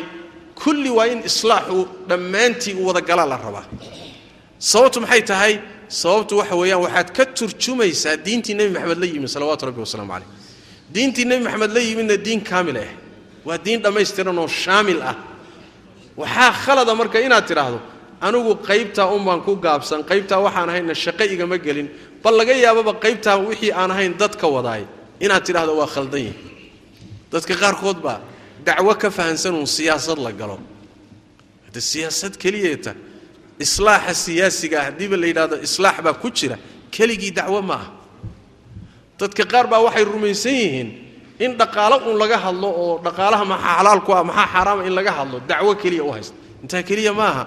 kulli waa in islaaxu dhammaantii u wada galaa la rabaa. Sababtu maxay tahay? Sababtu waxa weeyaan waxaad ka turjumaysaa diintii nebi maxamed la yimid salawaatu rabbi wasalaamu caleyh diintii nebi maxamed la yimidna diin kaamil ah waa diin dhammaystiran oo shaamil ah. Waxaa khalada marka inaad tidhaahdo anigu qaybtaa unbaan ku gaabsan qaybtaa waxaan ahayna shaqo igama gelin bal laga yaababa qaybtaa wixii aan ahayn dadka wadaay. Inaad tidhaahdo waa khaldan yihi dadka qaarkood baa dacwo ka fahansanuun siyaasad la galo. Hade siyaasad keliyeeta islaaxa siyaasiga ah haddiiba la yidhahdo islaax baa ku jira keligii dacwo ma ah dadka qaar baa waxay rumaysan yihiin in dhaqaalo uun laga hadlo oo dhaqaalaha maxaa xalaal ku ah maxaa xaaraama in laga hadlo dacwo keliya u haysta. Intaa keliya maaha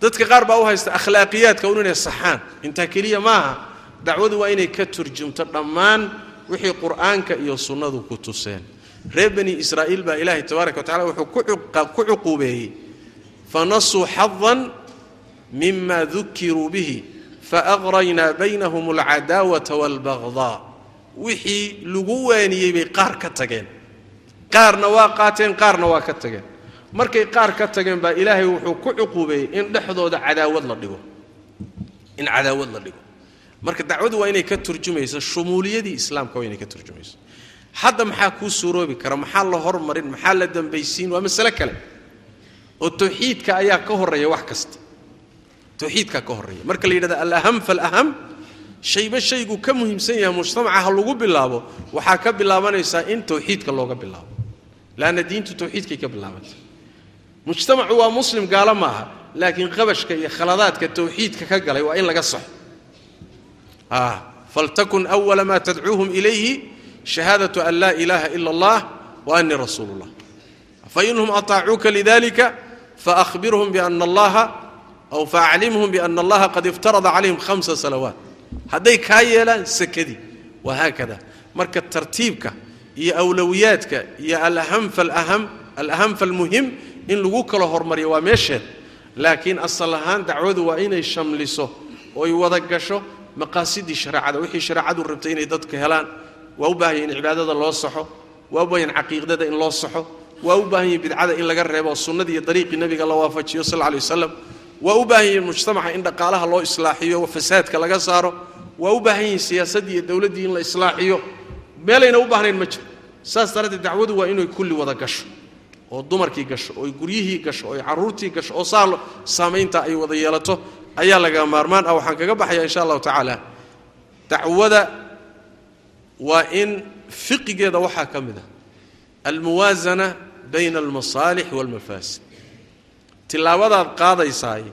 dadka qaar baa u haysta akhlaaqiyaadka un inay saxaan. Intaa keliya maaha dacwadu waa inay ka turjumto dhammaan wixii qur'aanka iyo sunnadu ku tuseen reer bani israa'iil baa ilaahay tabaaraka wa tacala wuxuu ku cuquubeeyey fanasuu xadan mima dukiruu bihi faaqraynaa baynahum alcadaawata waalbagdaa. Wixii lagu waaniyey bay qaar ka tageen. Qaarna waa qaateen qaarna waa ka tageen. Markay qaar ka tageen baa ilaahay wuxuu ku cuquubeeyey in dhexdooda cadaawad la dhigo. In cadaawad la dhigo. Marka dacwadu waa inay ka turjumayso shumuuliyadii islaamka waa inay ka turjumayso hadda maxaa kuu suuroobi kara? Maxaa la hormarin? Maxaa la dambaysiin? Waa masale kale. Oo tawxiidka ayaa ka horreeya wax kasta. Tawxiidkaa ka horreeya. Marka la yidhahda alaham falaham shayba shaygu ka muhiimsan yahay mujtamaca ha lagu bilaabo waxaa ka bilaabanaysaa in tawxiidka looga bilaabo. Laanna diintu tawxiidkay ka bilaabantay. Mujtamacu waa muslim gaalo ma aha laakiin qabashka iyo khaladaadka tawxiidka ka galay waa in laga saxo. Faltakun awala ma tadcuuhum ilayhi shahaadatu an laa ilaaha ila allah wa anii rasuulu llah fainhum ataacuuka lidalika faahbirhum biana allaha aw faaclimhum biana allaha qad iftarada calayhim hamsa salawaat hadday kaa yeelaan sakadii wahaakada marka tartiibka iyo awlowiyaadka iyo alaham falaham alaham falmuhim in lagu kala hormariyo waa meesheed laakiin asal ahaan dacwadu waa inay shamliso oy wada gasho maqaasidii shareecada wixii shareecadu rabtay inay dadka helaan waa u baahaya in cibaadada loo saxo. Waa u baahan caqiidada in loo saxo. Waa u baahan yihiin bidcada in laga reebo sunnadii iyo dariiqii nebiga la waafajiyo sal alla alay wasalam waa u baahan yihiin mujtamaca in dhaqaalaha loo islaaxiyo fasaadka laga saaro. Waa u baahan yihiin siyaasaddii iyo dowladdii in la islaaxiyo. Meelayna u baahnayn ma jiro. Saas daraaddeed dacwadu waa inay kulli wada gasho. Oo dumarkii gasho oo guryihii gasho oo carruurtii gasho oo saa saamaynta ay wada yeelato ayaa laga maarmaan. Ah waxaan kaga baxaya insha allahu tacaala dacwada waa in fiqigeeda waxaa ka mid ah almuwaasana bayna almasaalix waalmafaasid tillaabadaad qaadaysaay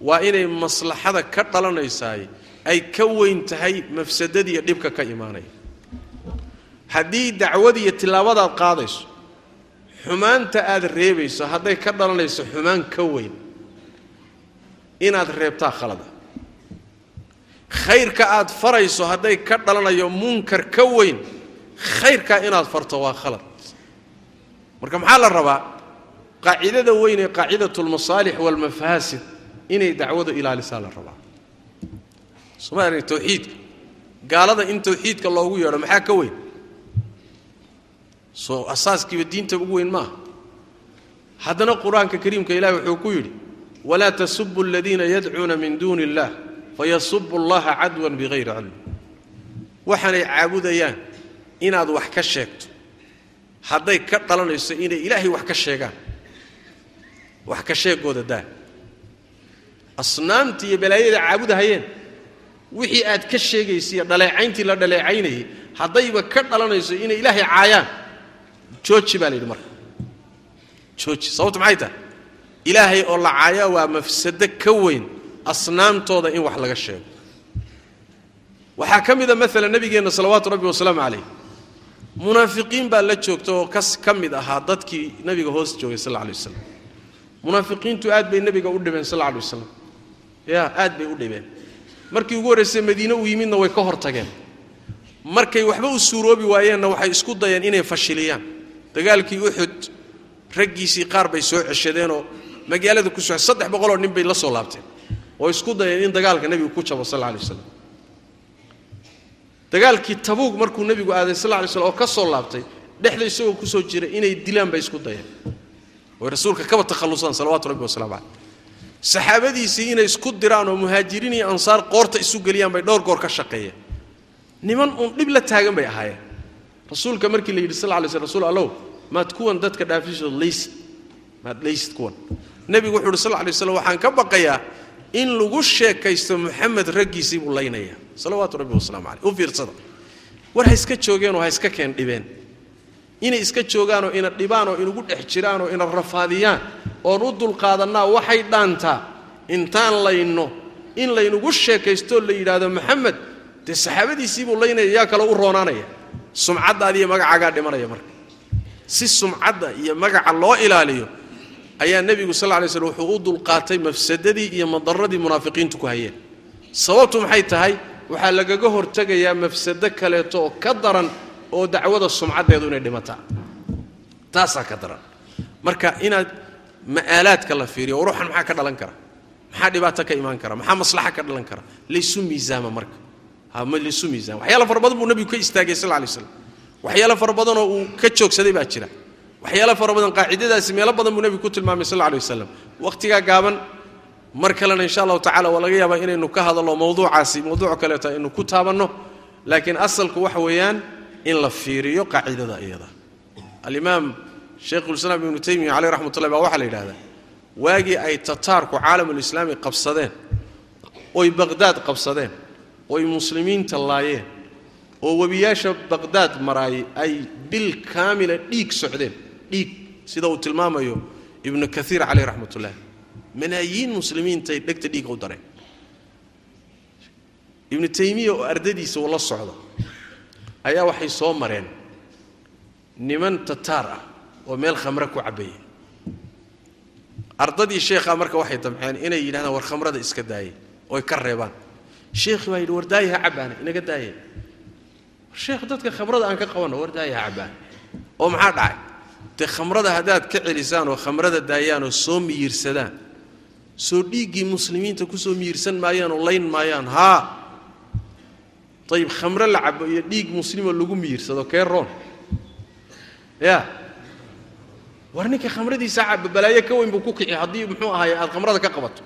waa inay maslaxada ka dhalanaysaay ay ka weyn tahay mafsadadiiyo dhibka ka imaanaya. Haddii dacwadiiyo tillaabadaad qaadayso xumaanta aad reebayso hadday ka dhalanayso xumaan ka weyn inaad reebtaa khalada khayrka aad farayso hadday ka dhalanayo munkar ka weyn khayrkaa inaad farto waa khalad. Marka maxaa la rabaa? Qaacidada weyn ee qaacidatulmasaalix waalmafaasid inay dacwadu ilaalisaa la rabaa. Somaali tawxiidka gaalada in tawxiidka loogu yeedho maxaa ka weyn? Soo asaaskiiba diinta ugu weyn maaha. Haddana qur'aanka kariimka ilahi wuxuu ku yidhi walaa tasubu aladiina yadcuuna min duuni illah fayasubu allaha cadwan bigayri cilm waxaanay caabudayaan inaad wax ka sheegto hadday ka dhalanayso inay ilaahay wax ka sheegaan wax ka sheegooda daa asnaamtii iyo balaayada caabudahayeen wixii aad ka sheegaysiiyo dhaleecayntii la dhaleecaynayay haddayba ka dhalanayso inay ilaahay caayaan jooji baa la yidhi marka jooji sababta maxay tahay ilaahay oo la caayaa waa mafsado ka weyn asnaamtooda in wax laga sheego. Waxaa ka mida maalan nabigeenna salawaatu rabbi wasalaamu calayh. Munaafiqiin baa la joogta oo kas ka mid ahaa dadkii nabiga hoos joogay sal alay waslam munaafiqiintu aad bay nebiga u dhibeen sal alay waslam ya aad bay u dhibeen. Markii ugu horraysay madiine uu yimidna way ka hor tageen. Markay waxba u suuroobi waayeenna waxay isku dayeen inay fashiliyaan. Dagaalkii uxud raggiisii qaar bay soo ceshadeenoo magaalada ku so saddex boqoloo nin bay la soo laabteen oo isku dayeen in dagaalka nebigu ku jabo sal alay waslam dagaalkii tabuug markuu nebigu aaday sal lay slm oo ka soo laabtay dhexda isagoo ku soo jira inay dilaan bay isku dayeen. Oy rasuulka kaba takhallusaan salawatu rabbi waslamu caleyh saxaabadiisii inay isku diraan oo muhaajiriin iyo ansaar qoorta isu geliyaan bay dhowr goor ka shaqeeyeen. Niman uun dhib la taagan bay ahaayeen. Rasuulka markii la yidhi sal lay sl rsul allow maad kuwan dadka dhaafishood laysid maad laysid kuwan. Nebigu wuxu uhi sal lay slam waxaan ka baqayaa in lagu sheekaysto moxamed raggiisii buu laynaya. Salawaatu rabbi wasalaamu caleyh u fiirsada. War ha iska joogeenoo ha iska keen dhibeen. Inay iska joogaanoo ina dhibaanoo inugu dhex jiraanoo ina rafaadiyaan oon u dulqaadannaa waxay dhaantaa intaan layno in laynugu sheekaystoo la yidhaahdo maxamed dee saxaabadiisii buu laynaya yaa kale u roonaanaya. Sumcaddaadi iyo magacaagaa dhimanaya marka. Si sumcadda iyo magaca loo ilaaliyo ayaa nebigu sal lay slm wuxuu u dulqaatay mafsadadii iyo madaradii munaafiqiintu ku hayeen. Sababtu maxay tahay? Waxaa lagaga hortegayaa mafsado kaleeto oo ka daran oo dacwada sumcaddeedu inay dhimataa. Taasaa ka daran. Marka inaad ma'aalaadka la fiiriyo ruuxan maxaa ka dhalan kara? Maxaa dhibaato ka imaan kara? Maxaa maslaxa ka dhalan kara? Laysu miisaama marka. Laysu miisaama. Waxyaala fara badan buu nebigu ka istaagay sal lay slam waxyaalo fara badanoo uu ka joogsaday baa jira waxyaalo fara badan qaacidadaasi meelo badan buu nebigu ku tilmaamay sal lay wasalam wakhtigaa gaaban mar kalena insha allahu tacala waa laga yaabaa inaynu ka hadalno mawduucaasi mawduuc kaleeto aynu ku taabanno. Laakiin asalku waxa weeyaan in la fiiriyo qaacidada iyada. Alimaam shaykhulislaam ibnu taymiya caleyh raxmat ullahi baa waxaa la yidhahdaa waagii ay tataarku caalamulislaami qabsadeen oy baqhdaad qabsadeen oy muslimiinta laayeen oo webiyaasha baqhdaad maraayay ay bil kaamila dhiig socdeen dhiig sida uu tilmaamayo ibnu kaiir caleyh raxmat malaayiin muslimiintay dhegta dhiiga u dareen. Ibnu taymiya oo ardadiisa uu la socdo ayaa waxay soo mareen niman tataar ah oo meel khamre ku cabbeeyey ardadii sheekhaa marka waxay damceen inay yidhahdaan war khamrada iska daayay oy ka reebaan. Sheekhi baa yidhi war daaya ha cabbaana inaga daaya sheekh dadka khamrada aan ka qabanno war daaya ha cabbaan oo maxaa dhacay dee khamrada haddaad ka celisaan oo khamrada daayaan oo soo miyirsadaan soo dhiiggii muslimiinta ku soo miyirsan maayaan oo layn maayaan haa. Ayib khamre la cabo iyo dhiig muslimo lagu miyirsado kee roon? Ya war ninka khamradiisa caba balaayo ka weyn buu ku kici haddii muxuu ahaay aad khamrada ka qabato.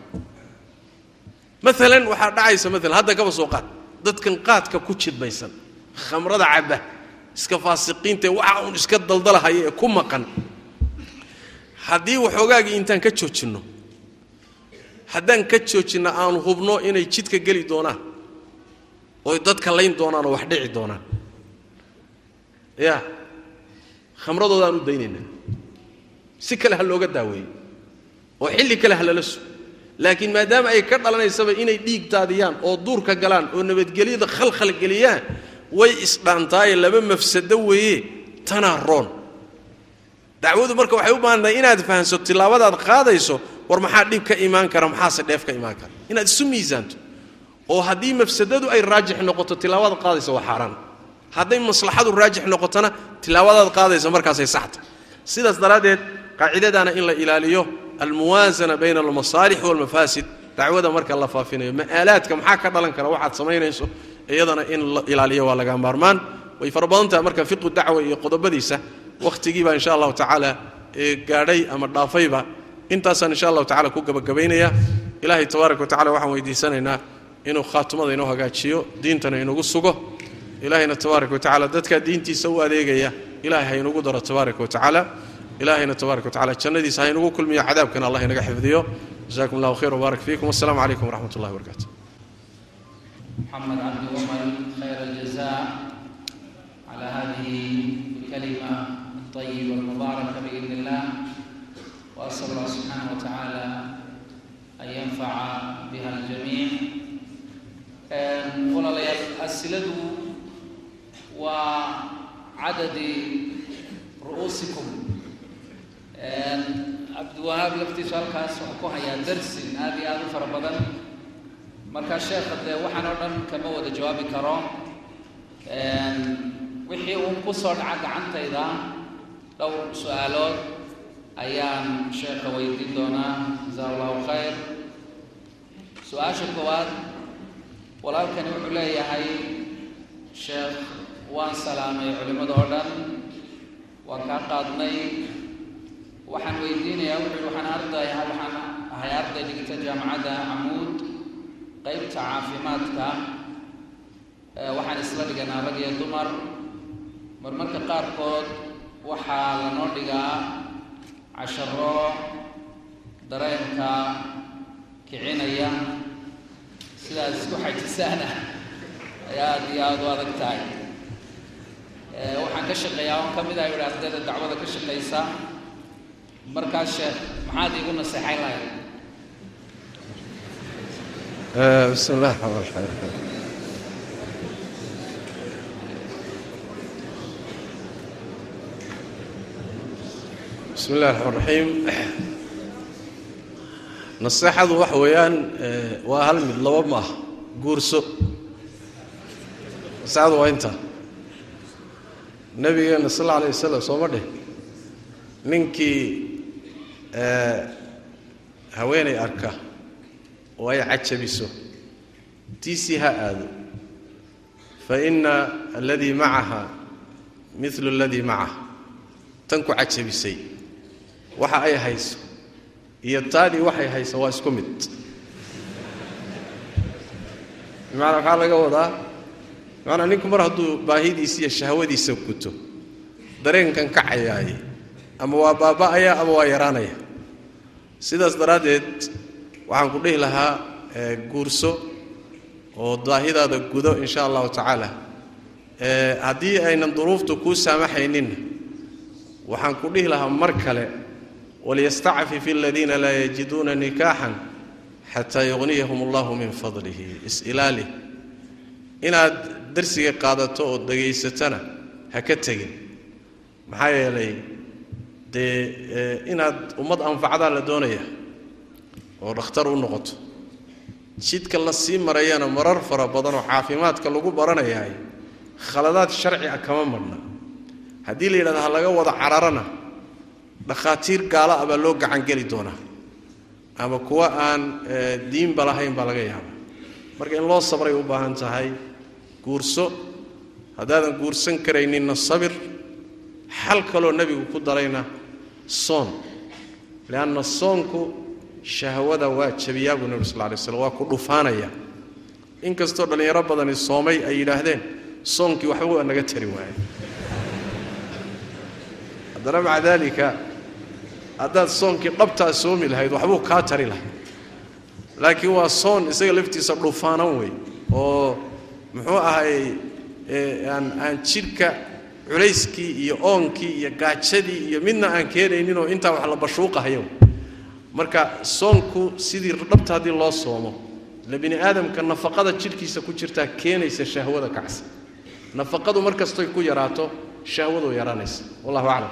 Maalan waxaa dhacaysa maalan hadda kaba soo qaad. Dadkan qaadka ku jidbaysan khamrada cabba iska faasiqiintae waxa uun iska daldalahaya ee ku maqan. Haddii waxoogaagii intaan ka joojinno haddaan ka joojinno aanu hubno inay jidka geli doonaan oy dadka layn doonaan oo wax dhici doonaan. Ya khamradoodaan u daynaynaa si kale ha looga daaweeyo oo xilli kale ha lala sugo laakiin maadaama ay ka dhalanaysaba inay dhiig daadiyaan oo duurka galaan oo nabadgelyada khalkhal geliyaan way isdhaantaaye laba mafsado weeye tanaa roon. Dacwadu marka waxay u baahantahay inaad fahanso tilaabadaad qaadayso war maxaa dhib ka imaan kara maxaase dheef ka imaan kara? Inaad isu miisaanto. Oo haddii mafsadadu ay raajix noqoto tilaabadaad qaadaysa waa xaaraan. Hadday maslaxadu raajix noqotona tilaabadaad qaadaysa markaasay saxta. Sidaas daraaddeed qaacidadaana in la ilaaliyo almuwaasana bayna almasaalix walmafaasid dacwada marka la faafinayo ma'aalaadka maxaa ka dhalan kara waxaad samaynayso iyadana in la ilaaliyo waa laga maarmaan. Way fara badan tahay marka fiqu dacwa iyo qodobadiisa wakhtigiibaa insha allahu tacaala gaadhay ama dhaafayba intaasaan insha allahu tacala ku gabagabaynaya. Ilaahay tabaaraka wa tacala waxaan weydiisanaynaa inuu khaatumada inoo hagaajiyo diintana inagu sugo. Ilaahayna tabaaraka wa tacala dadkaa diintiisa u adeegaya ilahay ha inugu daro tabaaraka wa tacaala. Ilaahayna tabaaraka wa tacala jannadiisa ha inugu kulmiyo cadaabkana allah inaga xifdiyo. Jazakum allahu khayr wbaarak fiikum. Wasalaamu calaykum waraxmat ullahi محمد عبد عمر خير الجزاء على هذه الكلمة الطيبة المباركة بإذن الله وأسأل الله سبحانه وتعالى أن ينفع بها الجميع walaalayaal asiladu waa cadadi ru'uusikum cabdiwahaab laftiisu halkaas wuxuu ku hayaa darsin aad iyo markaa sheekha dee waxaan oo dhan kama wada jawaabi karo wixii uun ku soo dhaca gacantayda dhowr su'aalood ayaan sheekha weydiin doonaa jasaa allahu khayr. Su'aasha koowaad walaalkani wuxuu leeyahay sheekh waan salaamay culimmada oo dhan waan kaa qaadnay waxaan weydiinayaa wuxuu waxaan arday waxaan ahay arday dhigta jaamacadda camuud qaybta caafimaadka waxaan isla dhiganaa rag iyo dumar. Marmarka qaarkood waxaa lanoo dhigaa casharo dareenka kicinaya sidaad isku xajisaana ay aada iyo aada u adag tahay. Waxaan ka shaqeeyaa on ka mid ah yihi ardayda dacwada ka shaqaysa markaas sheekh maxaad iigu naseexayn lahayd bismi illah raxmaan raxiim bismi illah raxmaan raxiim naseexadu waxa weeyaan waa hal mid laba maaha guurso. Naseexadu waa intaa nabigeena sal alla alay wasalam sooma dheh. Ninkii haweenay arka oo ay cajabiso tiisii ha aado. Fa ina aladii macaha milu aladii macaha tan ku cajabisay waxa ay hayso. Iyo taadii waxay hayso waa isku mid. Bimacnaa maxaa laga wadaa bimacnaa ninku mar hadduu baahidiisa iyo shahwadiisa guto dareenkan kacayaaye ama waa baaba'aya ama waa yaraanaya. Sidaas daraaddeed waxaan ku dhihi lahaa guurso oo daahidaada gudo in sha allahu tacaala haddii aynan duruuftu kuu saamaxayninna waxaan ku dhihi lahaa mar kale waliyastacfif aladiina laa yajiduuna nikaaxan xataa yugniyahum allahu min fadlihi. Is-ilaali inaad darsiga qaadato oo dhegaysatana ha ka tegin. Maxaa yeelay dee inaad ummad anfacdaa la doonaya oo dhakhtar u noqoto. Jidka la sii marayana marar fara badan oo caafimaadka lagu baranayahay khaladaad sharci ah kama marna. Haddii la yidhahdo ha laga wada cararana dhakhaatiir gaala ah baa loo gacangeli doonaa. Ama kuwa aan diinba lahayn baa laga yaaba marka in loo sabray u baahan tahay guurso haddaadan guursan karayninna sabir xal kaloo nebigu ku darayna soon. Leanna soonku shahwada waa jabiyaa buu nebi sal lla alay slam waa ku dhufaanaya. Inkastoo dhallinyaro badani soomay ay yidhaahdeen soonkii waxba waa naga tari waaye. Haddana maca daalika haddaad soonkii dhabtaa soomi lahayd waxbuu kaa tari lahay laakiin waa soon isaga laftiisa dhufaanan wey oo muxuu ahay aan jidhka culayskii iyo oonkii iyo gaajadii iyo midna aan keenayninoo intaa wax la bashuuqahayo marka soonku sidii dhabta haddii loo soomo ila bini aadamka nafaqada jidhkiisa ku jirtaa keenaysa shahwada kacsa nafaqadu mar kastoy ku yaraato shahwadu yaraanaysa. Wallahu aclam.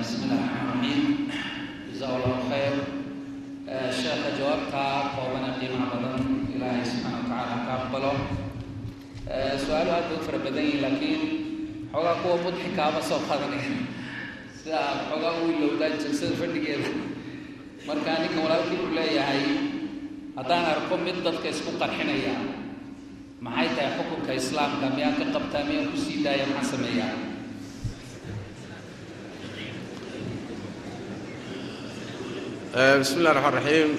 Bismi illahi raxmaan u fara badan yihiin laakiin xoogaa kuwa mudxi kaama soo qadanaya sida xoogaa u ilowdaan jalsada fadhigeeda marka ninkan walaalkii uu leeyahay haddaan arko mid dadka isku qarxinaya maxay tahay xukunka islaamka? Miyaan ka qabtaa? Miyaan ku sii daaya? Maxaan sameeyaa bismi illahi raxmaan raxiim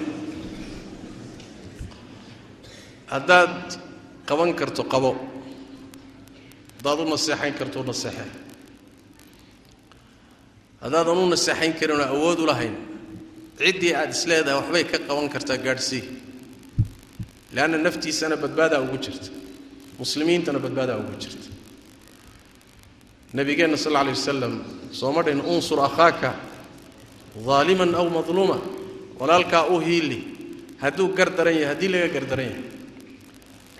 haddaad qaban karto qabo haddaad u naseexayn karto u naseexe haddaadan u naseexayn karin oo awood u lahayn ciddii aada is leedahay waxbay ka qaban kartaa gaadhsii leanna naftiisana badbaadaa ugu jirta. Muslimiintana badbaadaa ugu jirta. Nabigeenna sal alla alay wasalam sooma dhin unsur akhaaka daaliman aw madluuma walaalkaa u hiili hadduu gar daran yahay haddii laga gardaran yahay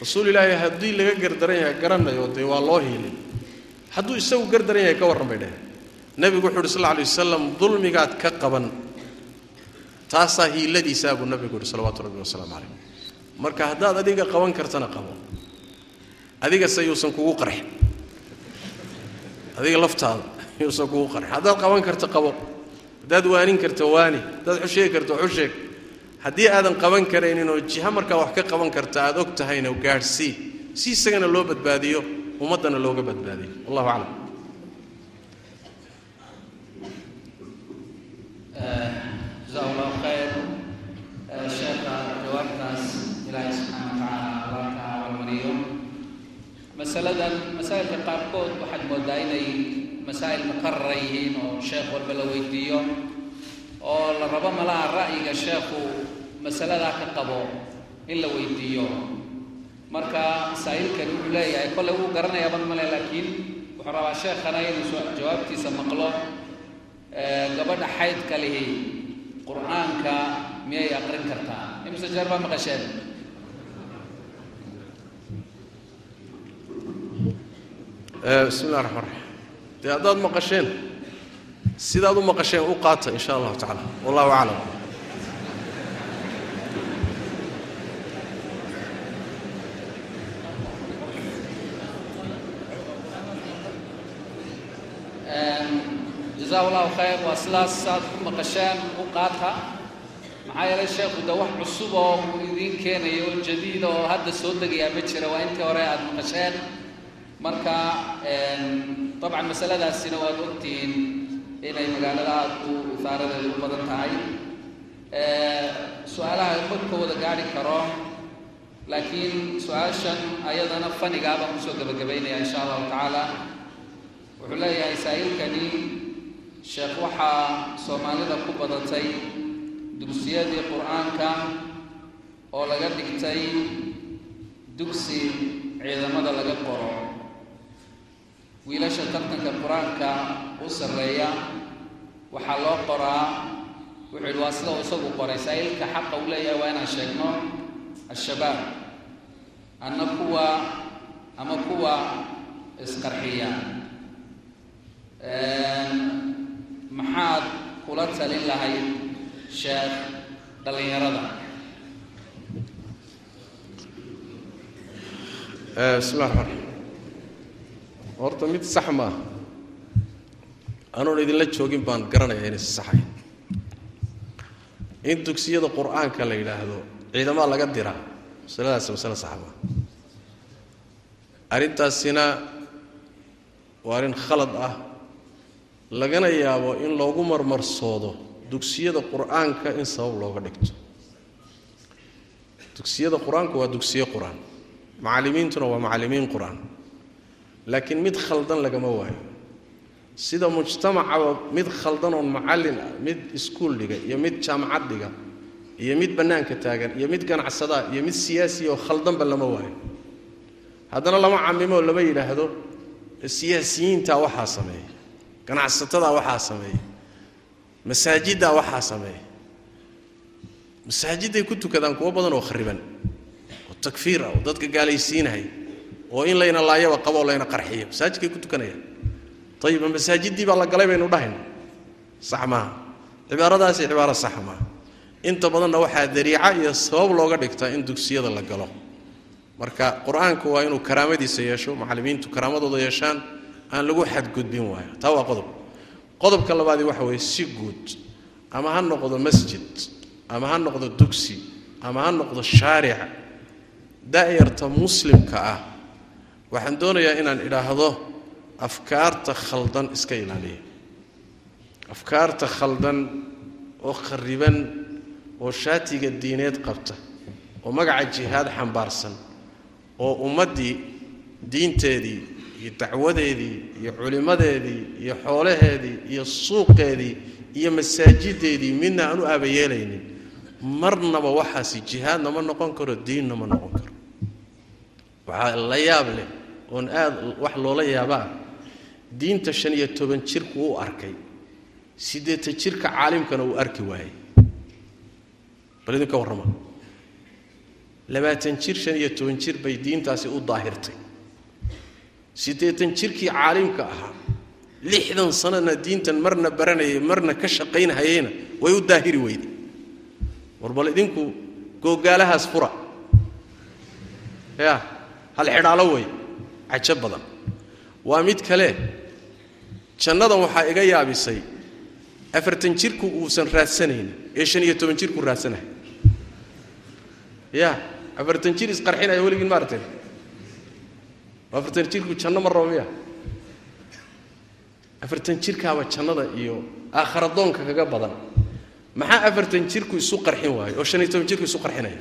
rasuul ilaahi haddii laga gardaran yahay garanayo dee waa loo hiili hadduu isagu gar daran yahay ka warran bay dheheen nebigu wuxu uhi sal alay wasalam dulmigaad ka qaban. Taasaa hiiladiisaa buu nabigu yihi salawaatu rabbi wasalaamu calayh marka haddaad adiga qaban kartana qabo. Adigase yuusan kugu qarxin. Adiga laftaada (laughs) yuusan kugu qarxin. Haddaad qaban karto qabo. Haddaad waanin karto waani. Haddaad xusheegi karto xusheeg haddii aadan qaban karaynin oo jiha markaa wax ka qaban karta aad og tahayna gaadhsii si isagana loo badbaadiyo ummaddana looga badbaadiyo. Wallahu aclam. Jazaa allahu khayr masaa'ilka qaarkood waxaad moodaa inay masaa'il mukarara yihiin oo sheekh walba la weydiiyo oo la rabo malaha ra'yiga sheekhu masaladaa ka qabo in la weydiiyo. Marka masaa'ilkani wuxuu leeyahay kolley wuu garanayaban male laakiin wuxuu rabaa sheekhana inuu jawaabtiisa maqlo gabadha xaydka lihi qur'aanka miyay aqrin kartaa? Imise jeer baa maqasheen? Bismi raxmaan raxiim dee haddaad maqasheen sidaad u maqasheen u qaata in allahu tacala wallahu aclam. Jazaa allahu khayr. Waa sidaas saad ku maqasheen u qaata. Maxaa yeelay sheekhu de wax cusub oo uu idiin keenayo oo jadiid oo hadda soo degayaa ma jira. Waa intii hore aada maqasheen. Marka dabcan masaladaasina waad ogtihiin inay magaalada aada u isaaradeedu u badan tahay. Su'aalaha wada gaadhi karo laakiin su'aashan ayadana fanigaa baan ku soo gabagabaynaya insha allahu tacaala. Wuxuu leeyahay saa'ilkani sheekh waxaa soomaalida ku badatay dugsiyadii qur'aanka oo laga dhigtay dugsi ciidamada laga qoro. Wiilasha tartanka qur'aanka u sarreeya waxaa loo qoraa wuxuu yidhi waa sida uu isagu qoray. Saa'ilka xaqa uu leeyahay waa inaan sheegno al-shabaab. Anna kuwa ama kuwa isqarxiya. Maxaad kula talin lahayd sheekh dhallinyarada? Bismi llah raxmaan raxiim horta mid sax maaha anuun idinla joogin baan garanayaa inaysa saxayn in dugsiyada qur'aanka la yidhaahdo ciidamaa laga diraa masaladaas masale sax arrintaasina waa arrin khalad ah. Lagana yaabo in loogu marmarsoodo dugsiyada qur'aanka in sabab looga dhigto. Dugsiyada qur'aanku waa dugsiyo qur'aan. Macallimiintuna waa macallimiin qur'aan. Laakiin mid khaldan lagama waayo sida mujtamacaba mid khaldan oon macallin ah mid iskuul dhiga iyo mid jaamacad dhiga iyo mid bannaanka taagan iyo mid ganacsadaa iyo mid siyaasiya oo khaldanba lama waayo haddana lama camimo lama yidhaahdo siyaasiyiintaa waxaa sameeya ganacsatada waxaa sameeya masaajiddaa waxaa sameeya masaajiday ku tukadaan kuwo badan oo khariban oo takfiir ah oo dadka gaalaysiinahay oo in layna laayaba qabo oo layna qarxiyo masaajidkay ku tukanayaan ayib masaajiddii baa la galay baynu dhahayna sax maaha cibaaradaasi cibaaro sax maaha inta badanna waxaa dariica iyo sabab looga dhigtaa in dugsiyada la galo. Marka qur'aanku waa inuu karaamadiisa yeesho macallimiintu karaamadooda yeeshaan aan lagu xadgudbin waayo taa waa qodob. Qodobka labaadii waxa weeye si guud. Ama ha noqdo masjid ama ha noqdo dugsi ama ha noqdo shaaric da'yarta muslimka ah. Waxaan doonayaa inaan idhaahdo afkaarta khaldan iska ilaaliya. Afkaarta khaldan oo khariban oo shaatiga diineed qabta oo magaca jihaad xambaarsan oo ummaddii diinteedii iyo dacwadeedii iyo culimmadeedii iyo xoolaheedii iyo suuqeedii iyo masaajideedii midna aan u aabayeelaynin marnaba waxaasi jihaadna ma noqon karo diinna ma noqon karo. Waxaa la yaab leh oon aad wax loola yaabaa diinta shan iyo toban jirku u arkay siddeetan jirka caalimkana uu arki waayey. Bal idinka warrama labaatan jir shan iyo toban jir bay diintaasi u daahirtay. Siddeetan jirkii caalimka ahaa lixdan sanana diintan marna baranayay marna ka shaqaynhayeyna way u daahiri weyday war bal idinku googaalahaas fura. Ya hal xidhaalo wey cajo badan. Waa mid kale jannadan waxaa iga yaabisay afartan jirku uusan raadsanaynin ee shan iyo toban jirku raadsanahay ya afartan jir isqarxinaya weligiin ma aragteen afartan jirku janno ma rabo miya? Afartan jirkaaba jannada iyo aakharadoonka kaga badan. Maxaa afartan jirku isu qarxin waayo oo shan iyo toban jirku isu qarxinaya